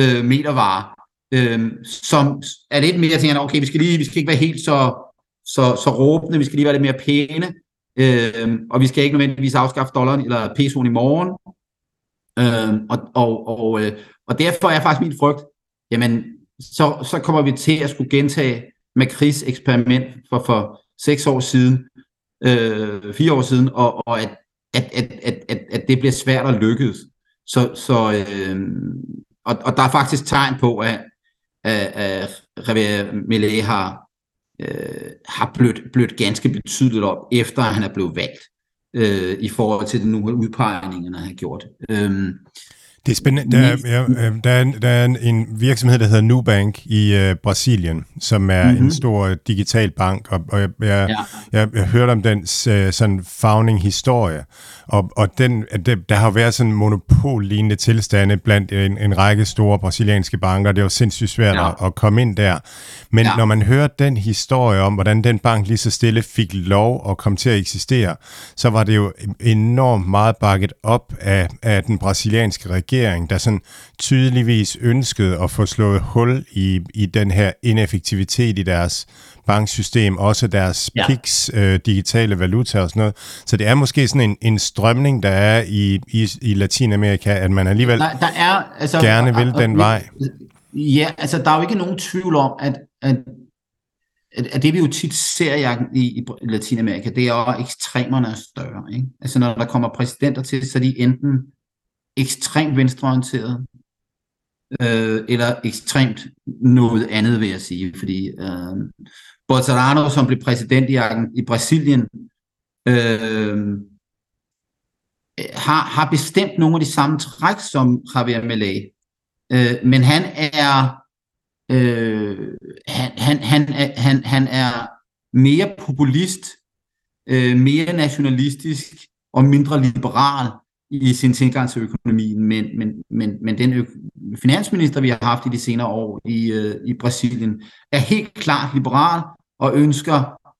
øh, metervare, øh, som er lidt mere tænker, okay, vi skal, lige, vi skal ikke være helt så, så, så råbende, vi skal lige være lidt mere pæne, øh, og vi skal ikke nødvendigvis afskaffe dollaren eller pesoen i morgen, øh, og, og, og, øh, og derfor er faktisk min frygt, jamen, så, så kommer vi til at skulle gentage Macris eksperiment for, for seks år siden, øh, fire år siden, og, og at, at, at, at, at, at det bliver svært at lykkes. Så, så øh, og, og der er faktisk tegn på, at, at, at Javier Millet har, øh, har blødt, blødt ganske betydeligt op, efter han er blevet valgt, øh, i forhold til den nu udpegningen, han har gjort. Øh, det er spændende. Der, ja, der, er, der er en virksomhed, der hedder Nubank i uh, Brasilien, som er mm-hmm. en stor digital bank, og, og jeg, jeg, ja. jeg, jeg hørte om den uh, sådan founding historie, og, og den, der, der har været sådan monopollignende tilstande blandt en, en række store brasilianske banker. Det var sindssygt svært ja. at, at komme ind der. Men ja. når man hører den historie om, hvordan den bank lige så stille fik lov at komme til at eksistere, så var det jo enormt meget bakket op af, af den brasilianske regering, der sådan tydeligvis ønskede at få slået hul i, i den her ineffektivitet i deres banksystem, også deres ja. PIX, øh, digitale valuta og sådan noget. Så det er måske sådan en, en strømning, der er i, i, i Latinamerika, at man alligevel der, der er, altså, gerne vil den vej. Ja, altså der er jo ikke nogen tvivl om, at, at, at det vi jo tit ser i, i, i Latinamerika, det er jo, ekstremerne er større. Ikke? Altså når der kommer præsidenter til, så er de enten ekstremt venstreorienteret, øh, eller ekstremt noget andet, vil jeg sige. Fordi øh, Bolsonaro, som blev præsident i, i Brasilien, øh, har, har bestemt nogle af de samme træk som Javier Milei. Øh, men han er øh, han, han, han, han, han er mere populist, øh, mere nationalistisk og mindre liberal i sin tilgang til økonomien, men, men, men, men den ø- finansminister, vi har haft i de senere år i, øh, i Brasilien, er helt klart liberal og ønsker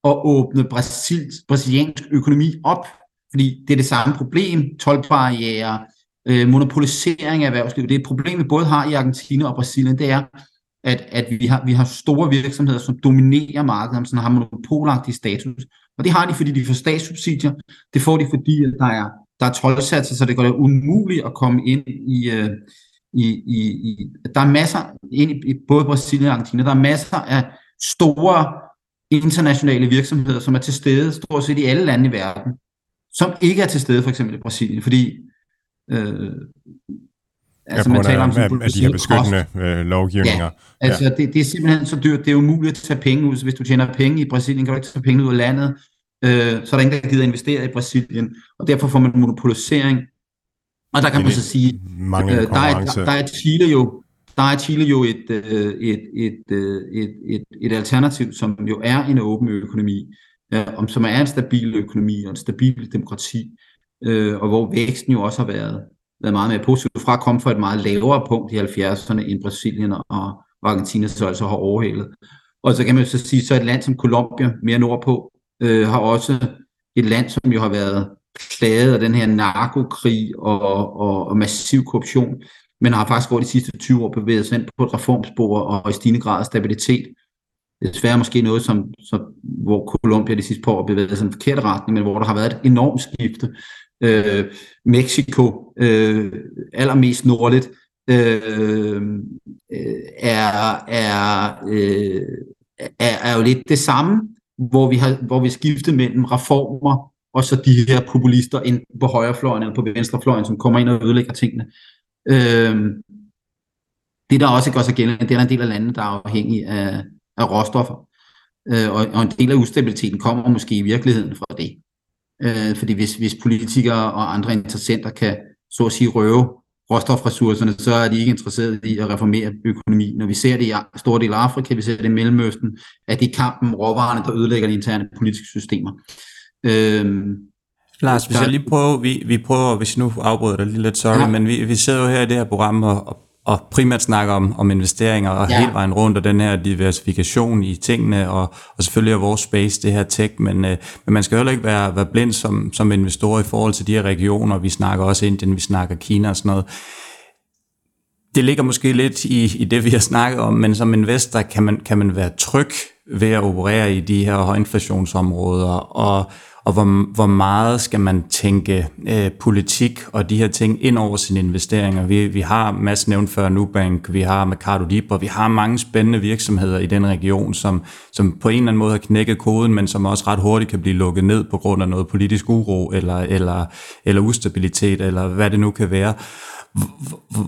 at åbne Brasils, brasiliansk økonomi op, fordi det er det samme problem, tolvbarriere, øh, monopolisering af erhvervslivet. Det er et problem, vi både har i Argentina og Brasilien, det er, at, at vi, har, vi har store virksomheder, som dominerer markedet, som har monopolagtig status. Og det har de, fordi de får statssubsidier. Det får de, fordi der er der er 12 så det det umuligt at komme ind i, øh, i, i, i der er masser, ind i, både Brasilien og Argentina, der er masser af store internationale virksomheder, som er til stede stort set i alle lande i verden, som ikke er til stede for eksempel i Brasilien, fordi øh, altså man taler om sådan, at de her beskyttende øh, lovgivninger. Ja, altså ja. Det, det er simpelthen så dyrt, det er umuligt at tage penge ud, så hvis du tjener penge i Brasilien, kan du ikke tage penge ud af landet, øh, så er der ingen, der gider investere i Brasilien, og derfor får man monopolisering. Og der kan man så sige, øh, der, er, der, der er Chile jo, der er Chile jo et, øh, et, et, øh, et, et, et alternativ, som jo er en åben økonomi, øh, om som er en stabil økonomi og en stabil demokrati, øh, og hvor væksten jo også har været, været meget mere positiv, fra at komme fra et meget lavere punkt i 70'erne, end Brasilien og, Argentina så altså har overhældet. Og så kan man så sige, så et land som Colombia, mere nordpå, øh, har også et land, som jo har været plaget af den her narkokrig og, og, og massiv korruption, men har faktisk over de sidste 20 år bevæget sig ind på et reformspor og i stigende grad stabilitet. Desværre måske noget, som, som, hvor Colombia de sidste par år bevæget sig i en forkert retning, men hvor der har været et enormt skifte. Øh, Mexico, øh, allermest nordligt, øh, øh er, er, øh, er, er jo lidt det samme, hvor vi har hvor vi skiftet mellem reformer og så de her populister ind på højrefløjen eller på venstrefløjen, som kommer ind og ødelægger tingene. Øh, det der også gør sig gældende, det er en del af landet, der er afhængig af, af råstoffer. Øh, og, og en del af ustabiliteten kommer måske i virkeligheden fra det. Øh, fordi hvis, hvis politikere og andre interessenter kan så at sige røve råstofressourcerne, så er de ikke interesserede i at reformere økonomi. Når vi ser det i store dele af Afrika, vi ser det i Mellemøsten, at det er kampen råvarerne, der ødelægger de interne politiske systemer. Øhm, Lars, hvis jeg lige prøver, vi, vi prøver, hvis nu afbryder dig lige lidt, sorry, ja. men vi, vi sidder jo her i det her program og, og og primært snakker om, om investeringer og ja. hele vejen rundt og den her diversifikation i tingene og, og selvfølgelig er vores space det her tech, men, øh, men man skal heller ikke være, være blind som, som investor i forhold til de her regioner. Vi snakker også Indien, vi snakker Kina og sådan noget. Det ligger måske lidt i, i det, vi har snakket om, men som investor kan man, kan man være tryg ved at operere i de her højinflationsområder og og hvor, hvor meget skal man tænke øh, politik og de her ting ind over sine investeringer. Vi, vi har Mads nævnt før Nubank, vi har Mercado Libre, vi har mange spændende virksomheder i den region, som, som på en eller anden måde har knækket koden, men som også ret hurtigt kan blive lukket ned på grund af noget politisk uro eller, eller, eller ustabilitet, eller hvad det nu kan være.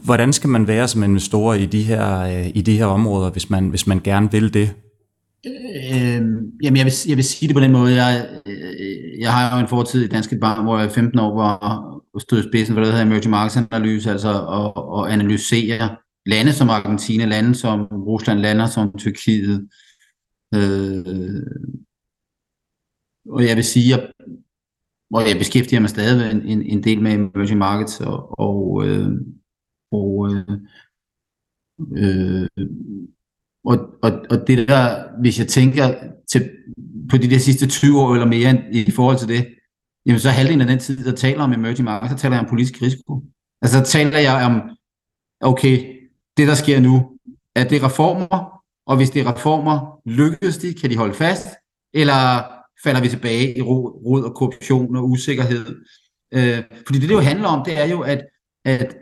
Hvordan skal man være som investor i de her, øh, i de her områder, hvis man, hvis man gerne vil det? Øh, jamen jeg vil, jeg vil sige det på den måde, jeg, øh, jeg har jo en fortid i Danske Bank, hvor jeg 15 år var stod i spidsen for det, der hedder Emerging Markets Analyse, altså at, at analysere lande som Argentina, lande som Rusland, lande som Tyrkiet. Øh, og jeg vil sige, at og jeg beskæftiger mig stadig en, en, en del med emerging markets, og, og, øh, og øh, øh, og, og, og det der, hvis jeg tænker til, på de der sidste 20 år eller mere i forhold til det, jamen så halvdelen af den tid, der taler om emerging markets, så taler jeg om politisk risiko. Altså så taler jeg om, okay, det der sker nu, er det reformer, og hvis det er reformer, lykkes de, kan de holde fast, eller falder vi tilbage i rod og korruption og usikkerhed. Øh, fordi det, det jo handler om, det er jo, at, at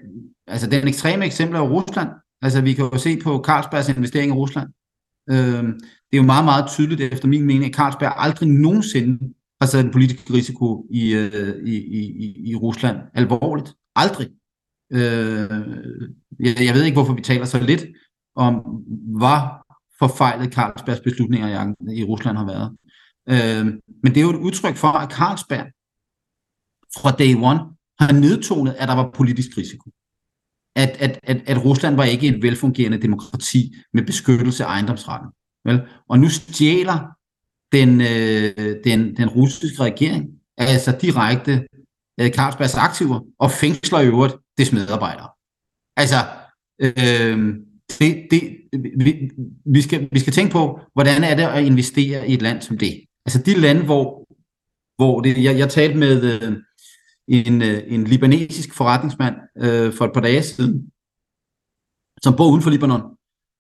altså den ekstreme eksempel er Rusland. Altså vi kan jo se på Carlsbergs investering i Rusland. Øh, det er jo meget, meget tydeligt efter min mening, at Carlsberg aldrig nogensinde har sat en politisk risiko i, øh, i, i, i Rusland alvorligt. Aldrig. Øh, jeg, jeg ved ikke, hvorfor vi taler så lidt om, hvor forfejlet Carlsbergs beslutninger i, i Rusland har været. Øh, men det er jo et udtryk for, at Carlsberg fra day one har nedtonet, at der var politisk risiko at, at, at, at Rusland var ikke et velfungerende demokrati med beskyttelse af ejendomsretten. Vel? Og nu stjæler den, øh, den, den russiske regering altså direkte øh, Carlsbergs aktiver og fængsler i øvrigt dets medarbejdere. Altså, øh, det, det, vi, vi, skal, vi skal tænke på, hvordan er det at investere i et land som det. Altså de lande, hvor, hvor det, jeg, jeg talte med, øh, en, øh, en libanesisk forretningsmand øh, for et par dage siden, som bor uden for Libanon.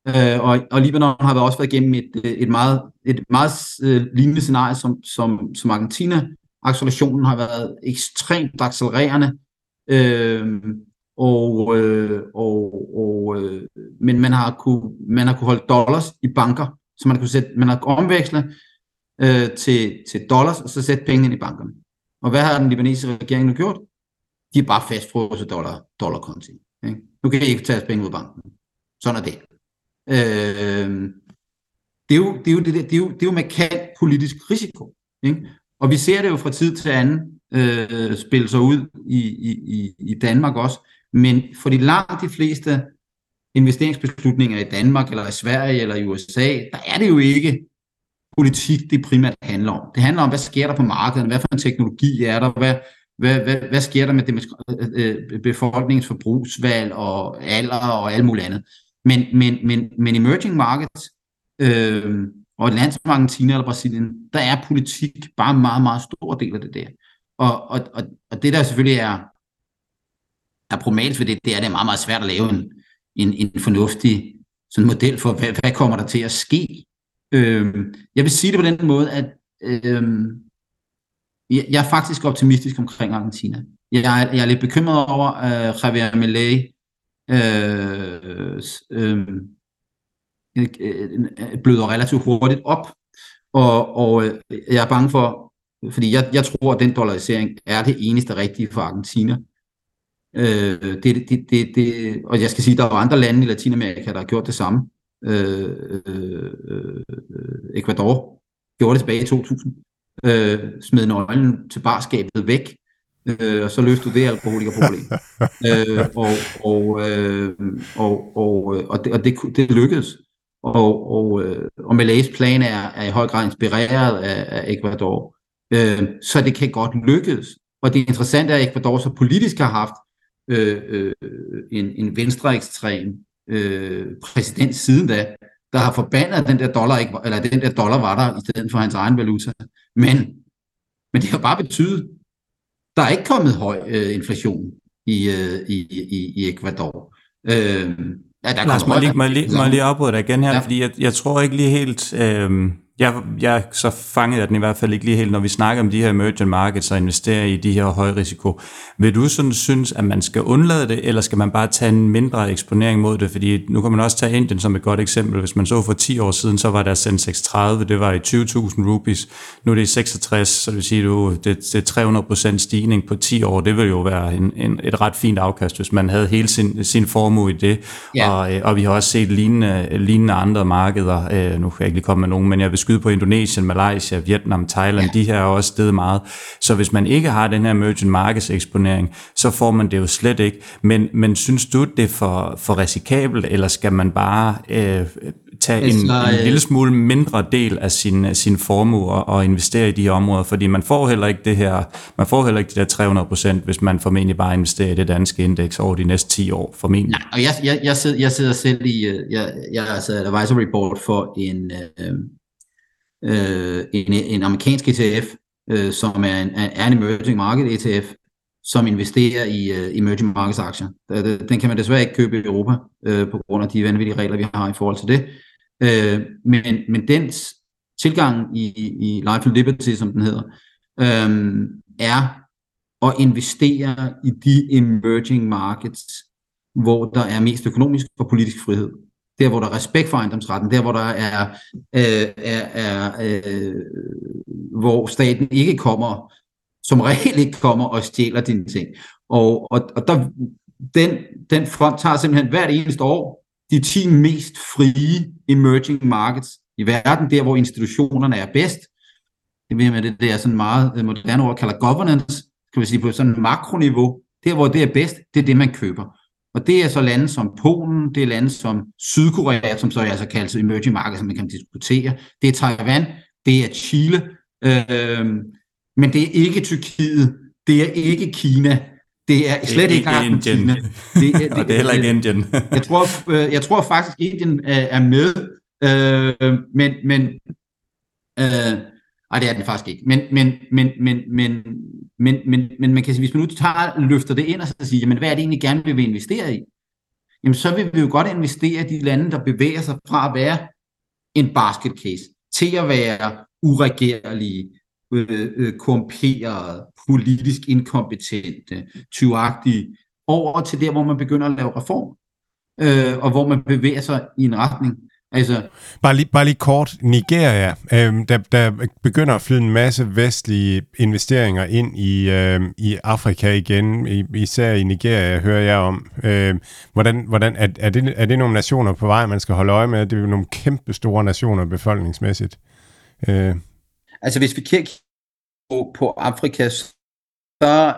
Øh, og, og Libanon har også været igennem et, øh, et meget, et meget øh, lignende scenarie som, som, som Argentina. Accelerationen har været ekstremt accelererende, øh, og, øh, og, og, øh, men man har, kunne, man har kunne holde dollars i banker, så man, kunne sætte, man har kunnet omveksle øh, til, til dollars, og så sætte pengene ind i bankerne. Og hvad har den libanesiske regering nu gjort? De er bare fastfrosset dollar, dollarkonti. Ikke? Nu kan I ikke tage penge ud af banken. Sådan er det. Øh, det, er jo, det, er jo, det, det, er jo, det er jo markant politisk risiko. Ikke? Og vi ser det jo fra tid til anden øh, spille sig ud i, i, i Danmark også. Men for de langt de fleste investeringsbeslutninger i Danmark, eller i Sverige, eller i USA, der er det jo ikke politik, det primært handler om. Det handler om, hvad sker der på markedet, hvad for en teknologi er der, hvad, hvad, hvad, hvad sker der med det, øh, øh, befolkningens forbrugsvalg og alder og alt muligt andet. Men, men, men, men emerging markets øh, og et land som Argentina eller Brasilien, der er politik bare en meget, meget stor del af det der. og, og, og, og det der selvfølgelig er, er problematisk ved det, det er, at det er meget, meget svært at lave en, en, en fornuftig sådan model for, hvad, hvad kommer der til at ske. Øhm, jeg vil sige det på den måde, at øhm, jeg, jeg er faktisk optimistisk omkring Argentina. Jeg er, jeg er lidt bekymret over øh, Javier Milei øh, øhm, øh, øh, bløder relativt hurtigt op, og, og øh, jeg er bange for, fordi jeg, jeg tror, at den dollarisering er det eneste rigtige for Argentina. Øh, det, det, det, det, og jeg skal sige, at der er andre lande i Latinamerika, der har gjort det samme. Øh, øh, øh, Ecuador gjorde det tilbage i 2000. Øh, smed nøglen til barskabet væk, øh, og så løste du det alkoholikerproblem. øh, og, og, øh, og, og, og, det, og det, det lykkedes. Og, og, øh, og Malays plan er, er i høj grad inspireret af, af Ecuador. Øh, så det kan godt lykkes. Og det interessante er, at Ecuador så politisk har haft øh, øh, en, en venstreekstrem øh, præsident siden da, der har forbandet, at den der dollar, ikke, eller den der dollar var der, i stedet for hans egen valuta. Men, men det har bare betydet, der er ikke kommet høj øh, inflation i, øh, i, i, i Ecuador. Øh, ja, der Lars, må lige, må lige, må lige afbryde dig igen her, ja. fordi jeg, jeg tror ikke lige helt... Øh jeg, jeg så fangede den i hvert fald ikke lige helt, når vi snakker om de her emerging markets og investere i de her høje risiko. Vil du sådan synes, at man skal undlade det, eller skal man bare tage en mindre eksponering mod det? Fordi nu kan man også tage Indien som et godt eksempel. Hvis man så for 10 år siden, så var der Sensex 30, det var i 20.000 rupees. Nu er det i 66, så det vil sige, at det, det er 300% stigning på 10 år. Det vil jo være en, en, et ret fint afkast, hvis man havde hele sin, sin formue i det. Ja. Og, øh, og vi har også set lignende, lignende andre markeder. Øh, nu kan jeg ikke lige komme med nogen, men jeg vil skyde på Indonesien, Malaysia, Vietnam, Thailand, ja. de her er også steget meget. Så hvis man ikke har den her emerging markets eksponering, så får man det jo slet ikke. Men, men synes du, det er for, for risikabelt, eller skal man bare øh, tage altså, en, en øh, lille smule mindre del af sin, sin formue og, og investere i de her områder? Fordi man får heller ikke det her, man får heller ikke de der 300 procent, hvis man formentlig bare investerer i det danske indeks over de næste 10 år, formentlig. Nej, og jeg, jeg, jeg, sidder, jeg sidder selv i, øh, jeg, jeg er altså advisory board for en, øh, øh, en, en amerikansk ETF, øh, som er en, er en emerging market ETF, som investerer i øh, emerging markets aktier. Øh, den kan man desværre ikke købe i Europa, øh, på grund af de vanvittige regler, vi har i forhold til det. Øh, men, men dens tilgang i, i Life and Liberty, som den hedder, øh, er at investere i de emerging markets, hvor der er mest økonomisk og politisk frihed der hvor der er respekt for ejendomsretten, der hvor der er, øh, er, er øh, hvor staten ikke kommer, som regel ikke kommer og stjæler dine ting. Og, og, og der, den, den front tager simpelthen hvert eneste år de 10 mest frie emerging markets i verden, der hvor institutionerne er bedst. Det vil med det, det er sådan meget det moderne ord kalder governance, kan vi sige på sådan makroniveau. Der hvor det er bedst, det er det man køber. Og det er så lande som Polen, det er lande som Sydkorea, som så er altså kaldt emerging markets, som man kan diskutere. Det er Taiwan, det er Chile, øh, men det er ikke Tyrkiet, det er ikke Kina, det er slet det er ikke Argentina. Det er, det, og det er heller ikke Indien. jeg, tror, øh, jeg tror faktisk, Indien er med, øh, men, men øh, Nej, det er den faktisk ikke. Men, men, men, men, men, men, men, men man kan sige, hvis man nu tager, løfter det ind og så siger, jamen, hvad er det egentlig gerne, vi vil investere i? Jamen, så vil vi jo godt investere i de lande, der bevæger sig fra at være en basket case, til at være uregerlige, øh, øh, korrumperede, politisk inkompetente, tyvagtige, over til der, hvor man begynder at lave reform, øh, og hvor man bevæger sig i en retning, Altså, bare, lige, bare lige kort, Nigeria, øh, der, der begynder at flyde en masse vestlige investeringer ind i, øh, i Afrika igen, i, især i Nigeria hører jeg om. Øh, hvordan, hvordan, er, er, det, er det nogle nationer på vej, man skal holde øje med? Det er jo nogle kæmpe store nationer befolkningsmæssigt. Øh. Altså hvis vi kigger på, på Afrika, så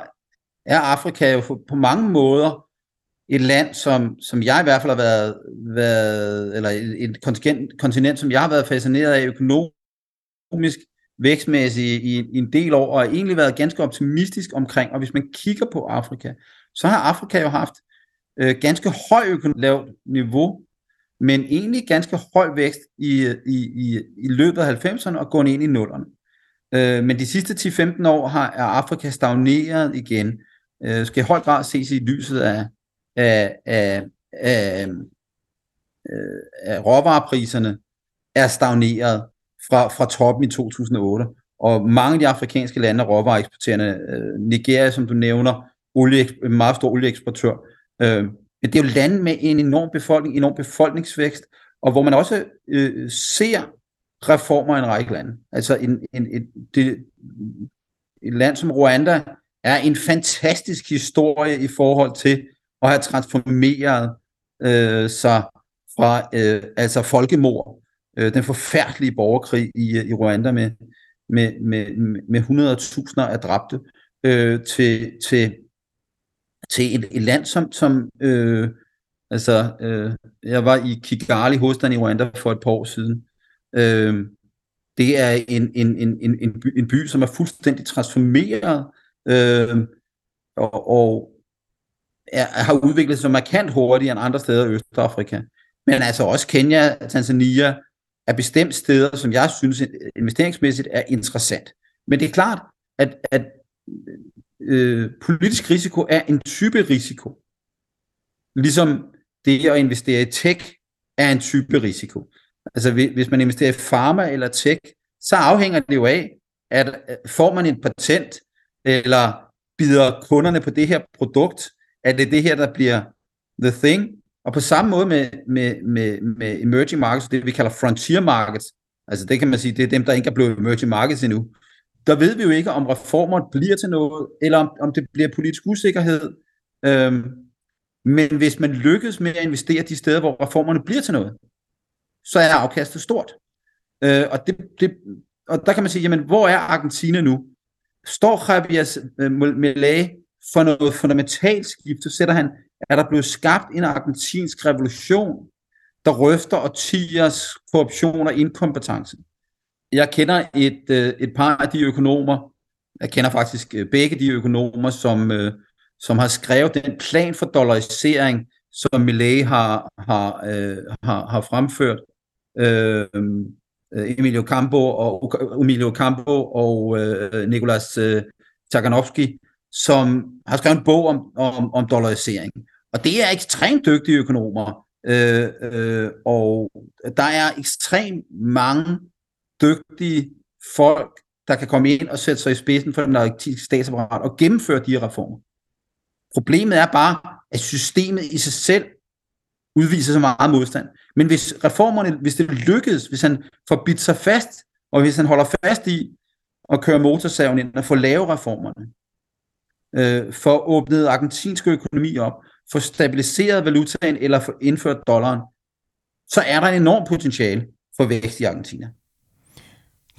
er Afrika jo på mange måder et land, som, som jeg i hvert fald har været, været eller et kontinent, kontinent, som jeg har været fascineret af økonomisk, vækstmæssigt i, i en del år, og har egentlig været ganske optimistisk omkring. Og hvis man kigger på Afrika, så har Afrika jo haft øh, ganske høj lavt niveau, men egentlig ganske høj vækst i, i, i, i løbet af 90'erne og gået ind i 0'erne. Øh, men de sidste 10-15 år har er Afrika stagneret igen. Øh, skal i høj grad ses i lyset af, af, af, af, af råvarepriserne er stagneret fra, fra toppen i 2008. Og mange af de afrikanske lande er råvareeksporterende. Øh, Nigeria, som du nævner, olie, en meget stor olieeksportør. Øh, men det er jo lande med en enorm befolkning, enorm befolkningsvækst, og hvor man også øh, ser reformer i en række lande. Altså en, en, et, det, et land som Rwanda er en fantastisk historie i forhold til og have transformeret øh, sig fra øh, altså folkemord, øh, den forfærdelige borgerkrig i, øh, i Rwanda med, med, med, med 100.000 af dræbte, øh, til, til, til et, et land som, som øh, altså, øh, jeg var i Kigali, hovedstaden i Rwanda for et par år siden, øh, det er en, en, en, en, en, by, en by, som er fuldstændig transformeret, øh, og, og er, har udviklet sig markant hurtigere end andre steder i Østafrika. Men altså også Kenya, Tanzania, er bestemt steder, som jeg synes investeringsmæssigt er interessant. Men det er klart, at, at øh, politisk risiko er en type risiko. Ligesom det at investere i tech er en type risiko. Altså hvis man investerer i pharma eller tech, så afhænger det jo af, at øh, får man et patent, eller bider kunderne på det her produkt, at det er det her, der bliver the thing. Og på samme måde med, med, med, med emerging markets, det vi kalder frontier markets, altså det kan man sige, det er dem, der ikke er blevet emerging markets endnu, der ved vi jo ikke, om reformer bliver til noget, eller om, om det bliver politisk usikkerhed. Øhm, men hvis man lykkes med at investere de steder, hvor reformerne bliver til noget, så er afkastet stort. Øh, og, det, det, og der kan man sige, jamen, hvor er Argentina nu? Står Javier øh, Milei for noget fundamentalt skift, så sætter han, er der blevet skabt en argentinsk revolution, der røfter årtiers korruption og inkompetence. Jeg kender et, øh, et par af de økonomer, jeg kender faktisk øh, begge de økonomer, som, øh, som har skrevet den plan for dollarisering, som Millet har, har, har, har fremført. Øhm, øh, Emilio Campo og Emilio Campo og øh, Nicolas øh, Takanovski, som har skrevet en bog om, om, om dollarisering. Og det er ekstremt dygtige økonomer, øh, øh, og der er ekstremt mange dygtige folk, der kan komme ind og sætte sig i spidsen for den argentinske statsapparat og gennemføre de her reformer. Problemet er bare, at systemet i sig selv udviser så meget modstand. Men hvis reformerne, hvis det lykkes, hvis han får bidt sig fast, og hvis han holder fast i at køre motorsaven ind og få lave reformerne, øh, for åbnet argentinsk økonomi op, få stabiliseret valutaen eller få indført dollaren, så er der en enorm potentiale for vækst i Argentina.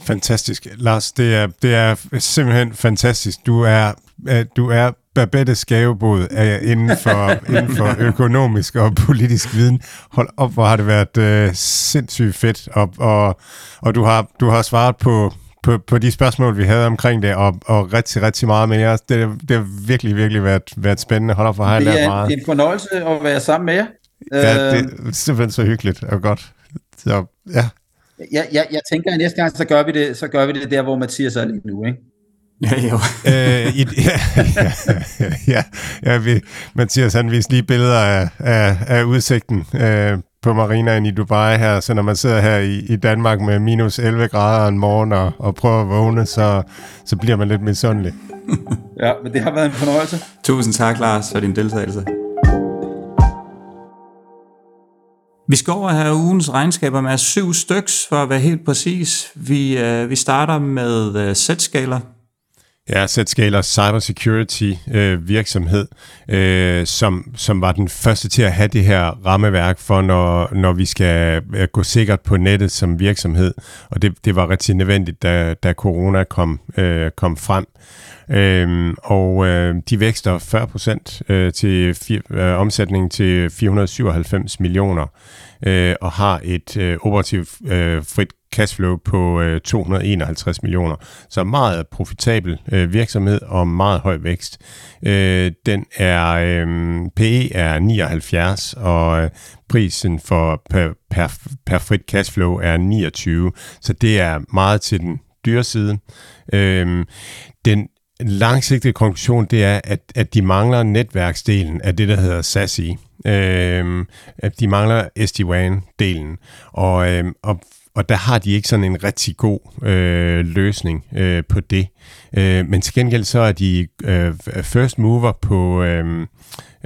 Fantastisk. Lars, det er, det er simpelthen fantastisk. Du er, øh, du er Babettes gavebod inden for, inden for økonomisk og politisk viden. Hold op, hvor har det været øh, sindssygt fedt, og, og, og du, har, du har svaret på, på, på de spørgsmål, vi havde omkring det, og, og rigtig, rigtig meget mere. Det, det har virkelig, virkelig været, været spændende. Hold op, hvor har jeg lært meget. Det er en fornøjelse at være sammen med jer. Ja, det er simpelthen så hyggeligt og godt. Så, ja. Jeg, jeg, jeg tænker, at næste gang, så gør vi det, så gør vi det der, hvor Mathias er lige nu, ikke? Ja, jo. øh, i, ja, ja, ja, ja vi, Mathias han viste lige billeder af, af, af udsigten øh, på marinaen i Dubai her, så når man sidder her i, i Danmark med minus 11 grader en morgen og, og prøver at vågne, så, så bliver man lidt misundelig. ja, men det har været en fornøjelse. Tusind tak, Lars, for din deltagelse. Vi skal over have ugens regnskaber med syv styks, for at være helt præcis. Vi, øh, vi starter med øh, Z-skaler. Ja, Zscaler Cybersecurity øh, virksomhed, øh, som, som var den første til at have det her rammeværk for, når, når vi skal øh, gå sikkert på nettet som virksomhed. Og det, det var rigtig nødvendigt, da, da corona kom, øh, kom frem. Øh, og øh, de vækster 40 procent øh, til øh, omsætningen til 497 millioner øh, og har et øh, operativt øh, frit cashflow på øh, 251 millioner. Så meget profitabel øh, virksomhed og meget høj vækst. Øh, den er øh, PE er 79 og øh, prisen for per, per, per frit cashflow er 29. Så det er meget til den dyre side. Øh, den langsigtede konklusion, det er, at, at de mangler netværksdelen af det, der hedder SASI. Øh, de mangler SD-WAN-delen. Og, øh, og og der har de ikke sådan en rigtig god øh, løsning øh, på det. Øh, men til gengæld så er de øh, first mover på, øh,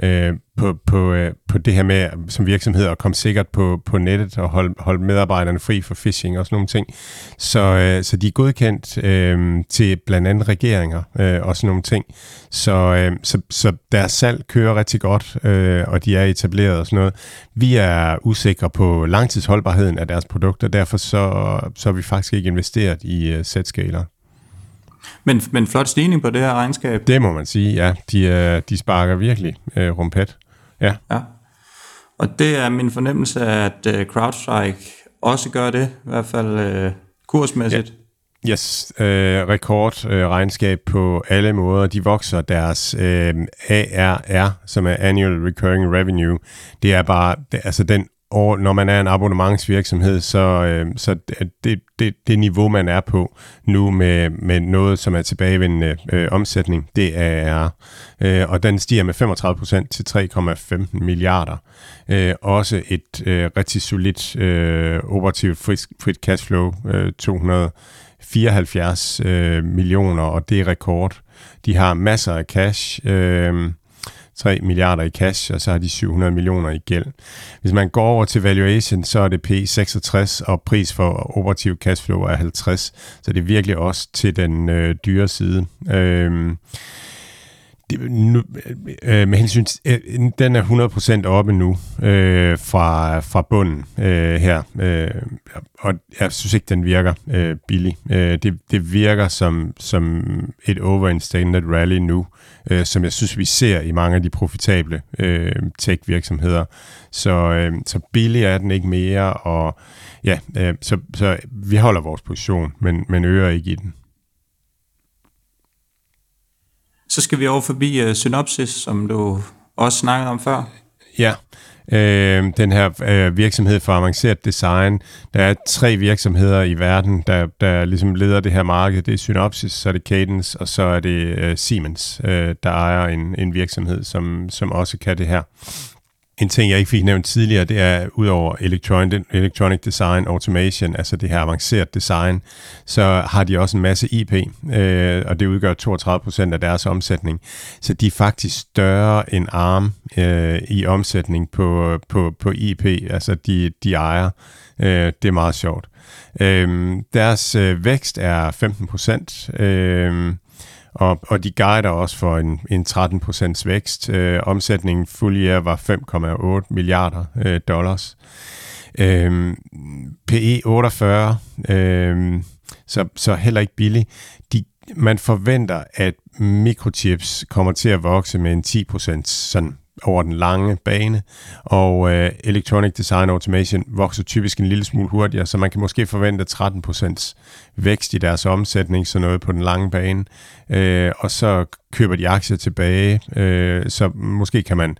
øh, på, på, øh, på det her med som virksomhed at komme sikkert på, på nettet og holde, holde medarbejderne fri for phishing og sådan nogle ting. Så, øh, så de er godkendt øh, til blandt andet regeringer øh, og sådan nogle ting. Så, øh, så, så deres salg kører rigtig godt, øh, og de er etableret og sådan noget. Vi er usikre på langtidsholdbarheden af deres produkter, derfor så, så har vi faktisk ikke investeret i øh, Z-scaler. Men, men flot stigning på det her regnskab. Det må man sige, ja. De, de sparker virkelig uh, rumpet. Ja. ja. Og det er min fornemmelse, at uh, CrowdStrike også gør det, i hvert fald uh, kursmæssigt. Ja. Yes, øh, rekord øh, på alle måder. De vokser deres øh, ARR, som er Annual Recurring Revenue. Det er bare, det, altså den og når man er en abonnementsvirksomhed, så, øh, så det, det, det niveau, man er på nu med, med noget, som er tilbagevendende øh, omsætning, det er, øh, og den stiger med 35% til 3,15 milliarder. Øh, også et øh, rigtig solidt øh, operativt frit, frit cashflow, øh, 274 øh, millioner, og det er rekord. De har masser af cash. Øh, 3 milliarder i cash, og så har de 700 millioner i gæld. Hvis man går over til valuation, så er det P66, og pris for operativ cashflow er 50, så det er virkelig også til den øh, dyre side. Øh, det, nu, øh, med hensyn til, øh, den er 100% oppe nu øh, fra, fra bunden øh, her, øh, og jeg synes ikke, den virker øh, billig. Øh, det, det virker som, som et overinstated rally nu, øh, som jeg synes, vi ser i mange af de profitable øh, tech-virksomheder. Så, øh, så billig er den ikke mere, og ja, øh, så, så vi holder vores position, men, men øger ikke i den. Så skal vi over forbi uh, Synopsis, som du også snakkede om før. Ja, øh, den her øh, virksomhed for avanceret design. Der er tre virksomheder i verden, der, der ligesom leder det her marked. Det er Synopsys, så er det Cadence, og så er det øh, Siemens, øh, der ejer en, en virksomhed, som, som også kan det her. En ting, jeg ikke fik nævnt tidligere, det er udover electronic, electronic design automation, altså det her avanceret design, så har de også en masse IP, øh, og det udgør 32% af deres omsætning. Så de er faktisk større end ARM øh, i omsætning på, på, på IP, altså de, de ejer. Øh, det er meget sjovt. Øh, deres øh, vækst er 15%. Øh, og, og de guider også for en, en 13% vækst. Øh, omsætningen full year var 5,8 milliarder øh, dollars. Øh, PE 48, øh, så, så heller ikke billig. De, man forventer, at mikrochips kommer til at vokse med en 10% sådan over den lange bane, og øh, Electronic Design Automation vokser typisk en lille smule hurtigere, så man kan måske forvente 13% vækst i deres omsætning, så noget på den lange bane, øh, og så køber de aktier tilbage, øh, så måske kan man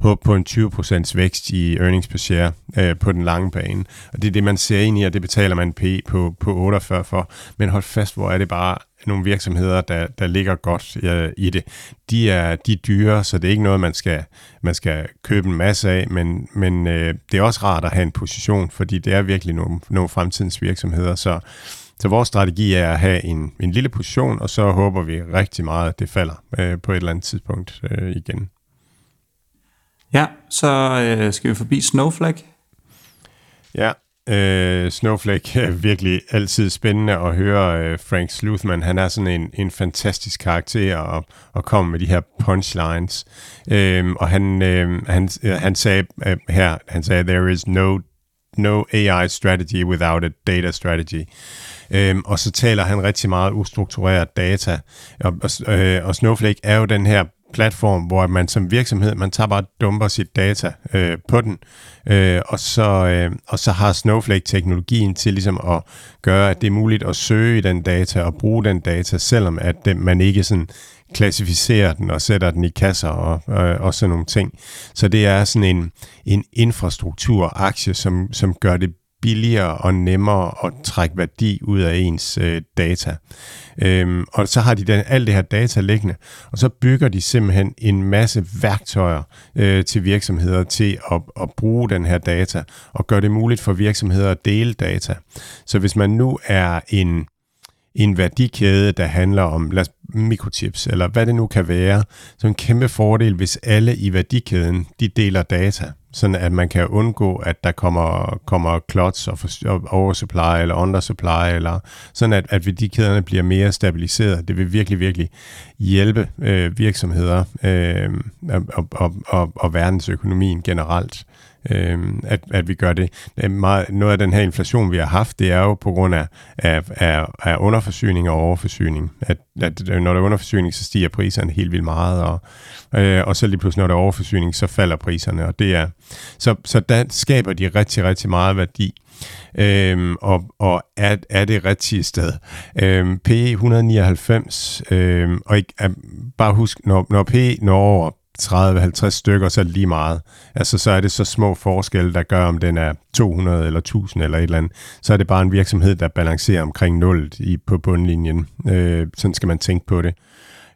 håbe på en 20% vækst i earnings per share øh, på den lange bane, og det er det, man ser ind i, og det betaler man P på, på 48 for, men hold fast, hvor er det bare nogle virksomheder, der, der ligger godt øh, i det. De er, de er dyre, så det er ikke noget, man skal, man skal købe en masse af, men, men øh, det er også rart at have en position, fordi det er virkelig nogle, nogle fremtidens virksomheder. Så, så vores strategi er at have en, en lille position, og så håber vi rigtig meget, at det falder øh, på et eller andet tidspunkt øh, igen. Ja, så øh, skal vi forbi Snowflake. Ja, Øh, Snowflake er virkelig altid spændende at høre øh, Frank Sluthman. Han er sådan en, en fantastisk karakter og, og kommer med de her punchlines. Øh, og han, øhm, øh, han, han sagde øh, her, han sagde, there is no, no AI strategy without a data strategy. Øhm, og så taler han rigtig meget ustruktureret data. Og, og, øh, og Snowflake er jo den her platform, hvor man som virksomhed, man tager bare dumper sit data øh, på den, øh, og, så, øh, og så har Snowflake-teknologien til ligesom at gøre, at det er muligt at søge i den data og bruge den data, selvom at det, man ikke sådan klassificerer den og sætter den i kasser og, øh, og sådan nogle ting. Så det er sådan en, en infrastrukturaktie, som, som gør det billigere og nemmere at trække værdi ud af ens øh, data. Øhm, og så har de den, alt det her data liggende, og så bygger de simpelthen en masse værktøjer øh, til virksomheder til at, at bruge den her data, og gøre det muligt for virksomheder at dele data. Så hvis man nu er en en værdikæde, der handler om lad os, mikrochips, eller hvad det nu kan være, så en kæmpe fordel, hvis alle i værdikæden, de deler data, sådan at man kan undgå, at der kommer, kommer klods og, og oversupply eller undersupply, eller sådan at, at værdikæderne bliver mere stabiliseret. Det vil virkelig, virkelig hjælpe øh, virksomheder øh, og, og, og, og verdensøkonomien generelt øh, at, at vi gør det. meget, noget af den her inflation, vi har haft, det er jo på grund af, af, af, af underforsyning og overforsyning. At, at når der er underforsyning, så stiger priserne helt vildt meget, og, øh, og så lige pludselig, når der er overforsyning, så falder priserne. Og det er, så, så der skaber de rigtig, rigtig meget værdi. Øhm, og, og er, er det rigtige sted. Øhm, PE 199, øhm, og ikke, er, bare husk, når, når PE når over 30-50 stykker, så er det lige meget. Altså, så er det så små forskelle, der gør, om den er 200 eller 1000 eller et eller andet. Så er det bare en virksomhed, der balancerer omkring 0 i, på bundlinjen. Øh, sådan skal man tænke på det.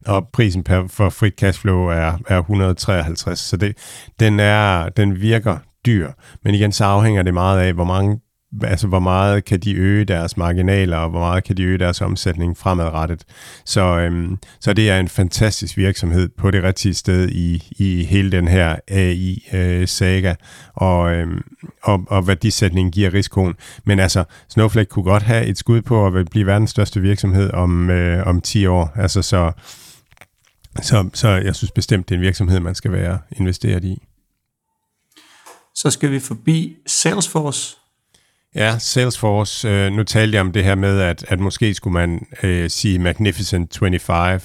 Og prisen per, for frit cashflow er, er 153, så det, den, er, den virker dyr. Men igen, så afhænger det meget af, hvor mange altså hvor meget kan de øge deres marginaler, og hvor meget kan de øge deres omsætning fremadrettet. Så, øhm, så det er en fantastisk virksomhed på det rigtige sted i, i hele den her AI-saga, øh, og, øhm, og, og værdisætningen giver risikoen. Men altså, Snowflake kunne godt have et skud på at blive verdens største virksomhed om, øh, om 10 år. Altså, så, så, så jeg synes bestemt, det er en virksomhed, man skal være investeret i. Så skal vi forbi Salesforce, Ja, Salesforce. Øh, nu talte jeg om det her med, at, at måske skulle man øh, sige Magnificent 25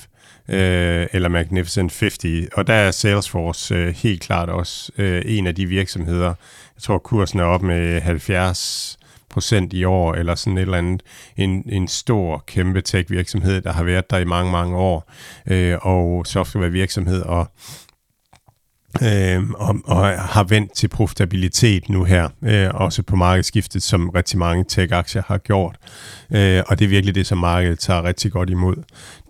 øh, eller Magnificent 50, og der er Salesforce øh, helt klart også øh, en af de virksomheder. Jeg tror, kursen er op med 70 procent i år, eller sådan et eller andet. En, en stor, kæmpe tech-virksomhed, der har været der i mange, mange år, øh, og software-virksomhed, og øh, og, og har vendt til profitabilitet nu her, øh, også på markedsskiftet, som rigtig mange tech-aktier har gjort. Øh, og det er virkelig det, som markedet tager rigtig godt imod.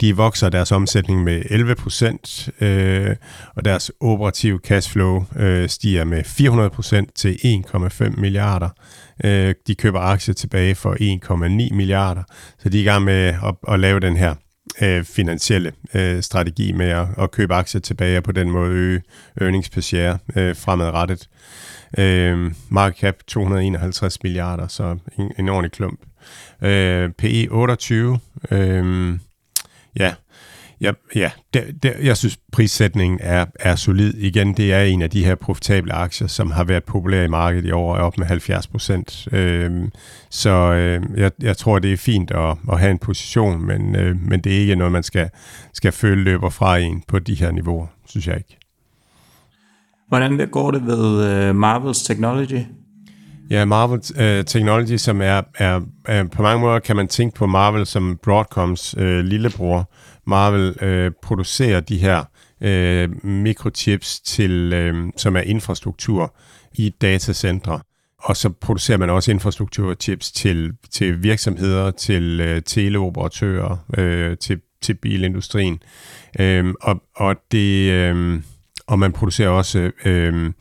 De vokser deres omsætning med 11 procent, øh, og deres operative cashflow øh, stiger med 400 procent til 1,5 milliarder. Øh, de køber aktier tilbage for 1,9 milliarder, så de er i gang med at, at lave den her øh, finansielle øh, strategi med at, at købe aktier tilbage og på den måde øge earnings per share øh, fremadrettet. Øh, market cap 251 milliarder, så en, en ordentlig klump. Øh, PE 28. Øh, ja, Ja, ja det, det, jeg synes, prissætningen er, er solid. Igen, det er en af de her profitable aktier, som har været populære i markedet i år, op med 70 procent. Øhm, så øh, jeg, jeg tror, det er fint at, at have en position, men, øh, men det er ikke noget, man skal, skal føle løber fra en på de her niveauer, synes jeg ikke. Hvordan går det ved uh, Marvels Technology? Ja, Marvel uh, Technology, som er, er, er, på mange måder kan man tænke på Marvel som Broadcoms uh, lillebror. Marvel øh, producerer de her øh, mikrochips, til, øh, som er infrastruktur i datacentre. Og så producerer man også infrastrukturchips til, til virksomheder, til øh, teleoperatører, øh, til, til bilindustrien. Øh, og, og det... Øh, og man producerer også øh,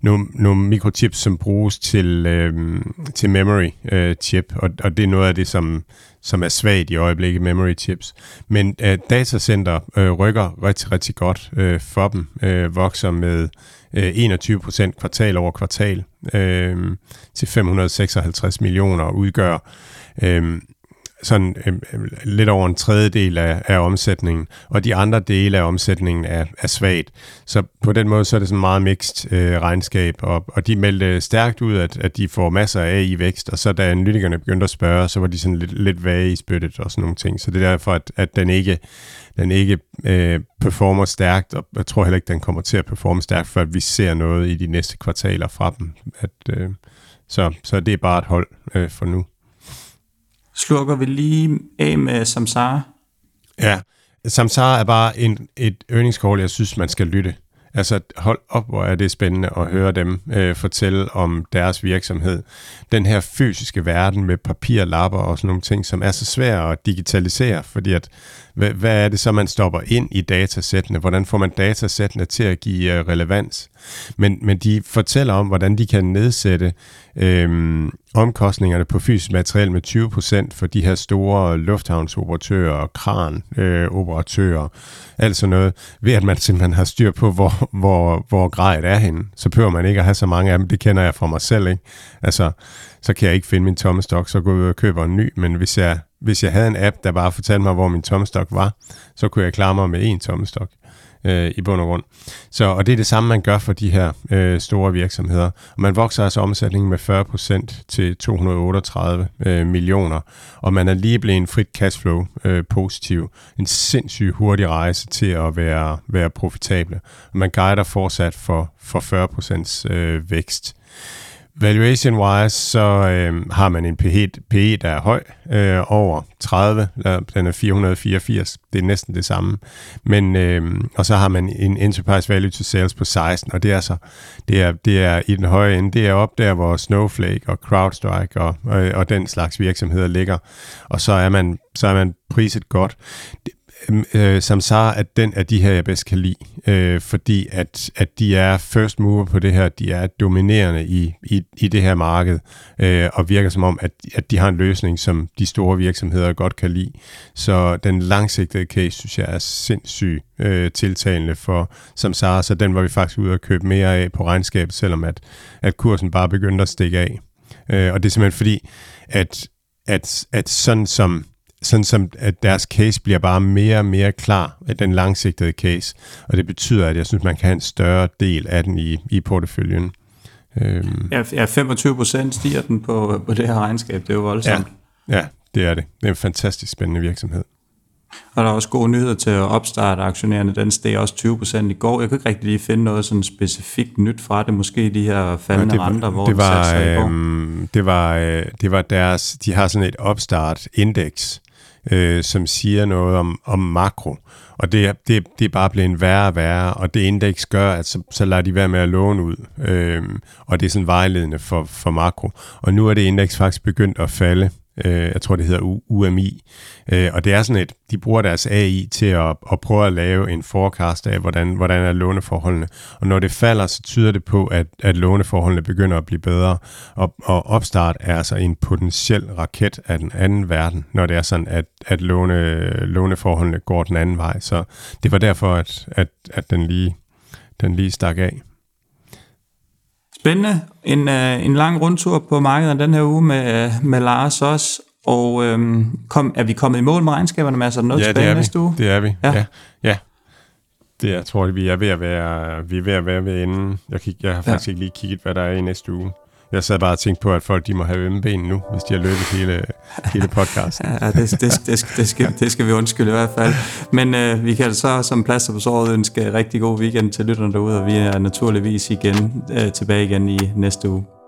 nogle, nogle mikrochips, som bruges til, øh, til memory øh, chip, og, og det er noget af det, som, som er svagt i øjeblikket, memory chips. Men øh, datacenter øh, rykker rigtig, rigtig godt øh, for dem, øh, vokser med øh, 21 procent kvartal over kvartal øh, til 556 millioner, udgør øh, sådan øh, lidt over en tredjedel af, af omsætningen, og de andre dele af omsætningen er, er svagt. Så på den måde så er det sådan meget mixed øh, regnskab, og, og de meldte stærkt ud, at, at de får masser af i vækst, og så da analytikerne begyndte at spørge, så var de sådan lidt, lidt vage i spyttet og sådan nogle ting. Så det er derfor, at, at den ikke, den ikke øh, performer stærkt, og jeg tror heller ikke, den kommer til at performe stærkt, før vi ser noget i de næste kvartaler fra dem. At, øh, så, så det er bare et hold øh, for nu slukker vi lige af med Samsara. Ja, Samsara er bare en, et earnings call, jeg synes, man skal lytte. Altså hold op, hvor er det spændende at høre dem øh, fortælle om deres virksomhed. Den her fysiske verden med papirlapper og sådan nogle ting, som er så svære at digitalisere, fordi at, hvad, hvad er det så, man stopper ind i datasættene? Hvordan får man datasættene til at give øh, relevans? Men, men de fortæller om, hvordan de kan nedsætte øh, omkostningerne på fysisk materiel med 20% for de her store lufthavnsoperatører og kranoperatører, øh, altså noget, ved at man simpelthen har styr på, hvor, hvor, hvor grejet er henne. Så behøver man ikke at have så mange af dem, det kender jeg fra mig selv, ikke? Altså, så kan jeg ikke finde min tomme stok, så går jeg ud og køber en ny, men hvis jeg, hvis jeg havde en app, der bare fortalte mig, hvor min tomme stok var, så kunne jeg klare mig med en tomme stok øh, i bund og grund. Så, og det er det samme, man gør for de her øh, store virksomheder. Og man vokser altså omsætningen med 40% til 238 øh, millioner, og man er lige blevet en frit cashflow øh, positiv. En sindssygt hurtig rejse til at være, være profitable. Og man guider fortsat for, for 40% øh, vækst. Valuation-wise, så øh, har man en PE, PE der er høj, øh, over 30, den er 484, det er næsten det samme. Men, øh, og så har man en enterprise value to sales på 16, og det er så det er, det er i den høje ende, det er op der, hvor Snowflake og CrowdStrike og, og, og den slags virksomheder ligger, og så er man, så er man priset godt. Øhm, øh, Samsara er den af de her, jeg bedst kan lide, øh, fordi at, at de er first mover på det her, de er dominerende i, i, i det her marked, øh, og virker som om, at, at de har en løsning, som de store virksomheder godt kan lide. Så den langsigtede case, synes jeg, er sindssygt øh, tiltalende for Samsara, så den var vi faktisk ude at købe mere af på regnskabet, selvom at, at kursen bare begyndte at stikke af. Øh, og det er simpelthen fordi, at, at, at sådan som sådan som at deres case bliver bare mere og mere klar, den langsigtede case, og det betyder, at jeg synes, man kan have en større del af den i, i porteføljen. Øhm. Ja, ja, 25 procent stiger den på, på det her regnskab, det er jo voldsomt. Ja, ja, det er det. Det er en fantastisk spændende virksomhed. Og der er også gode nyheder til at opstarte aktionærerne. Den steg også 20% i går. Jeg kunne ikke rigtig lige finde noget sådan specifikt nyt fra det. Måske de her faldende ja, renter, hvor det var, det, øh, det var, øh, det var deres, de har sådan et opstart indeks, øh, som siger noget om, om makro. Og det, det, det er bare blevet værre og værre, og det indeks gør, at så, så lader de være med at låne ud. Øh, og det er sådan vejledende for, for makro. Og nu er det indeks faktisk begyndt at falde øh, jeg tror det hedder UMI, øh, og det er sådan et, de bruger deres AI til at, at prøve at lave en forecast af, hvordan, hvordan er låneforholdene, og når det falder, så tyder det på, at, at låneforholdene begynder at blive bedre, og, og opstart er altså en potentiel raket af den anden verden, når det er sådan, at, at låne, låneforholdene går den anden vej, så det var derfor, at, at, at den, lige, den lige stak af. Spændende. En, øh, en lang rundtur på markedet den her uge med, øh, med Lars også. Og øhm, kom, er vi kommet i mål med regnskaberne, med altså noget ja, tilbage næste uge? det er vi. Ja. ja. ja. Det jeg tror vi er ved at være, vi er ved at være ved enden. Jeg, kig, jeg har faktisk ja. ikke lige kigget, hvad der er i næste uge. Jeg sad bare og tænkte på, at folk de må have ømme ben nu, hvis de har løbet hele, hele podcasten. ja, det, det, det, det, det, skal, det skal vi undskylde i hvert fald. Men øh, vi kan så som plads på såret ønske rigtig god weekend til lytterne derude, og vi er naturligvis igen øh, tilbage igen i næste uge.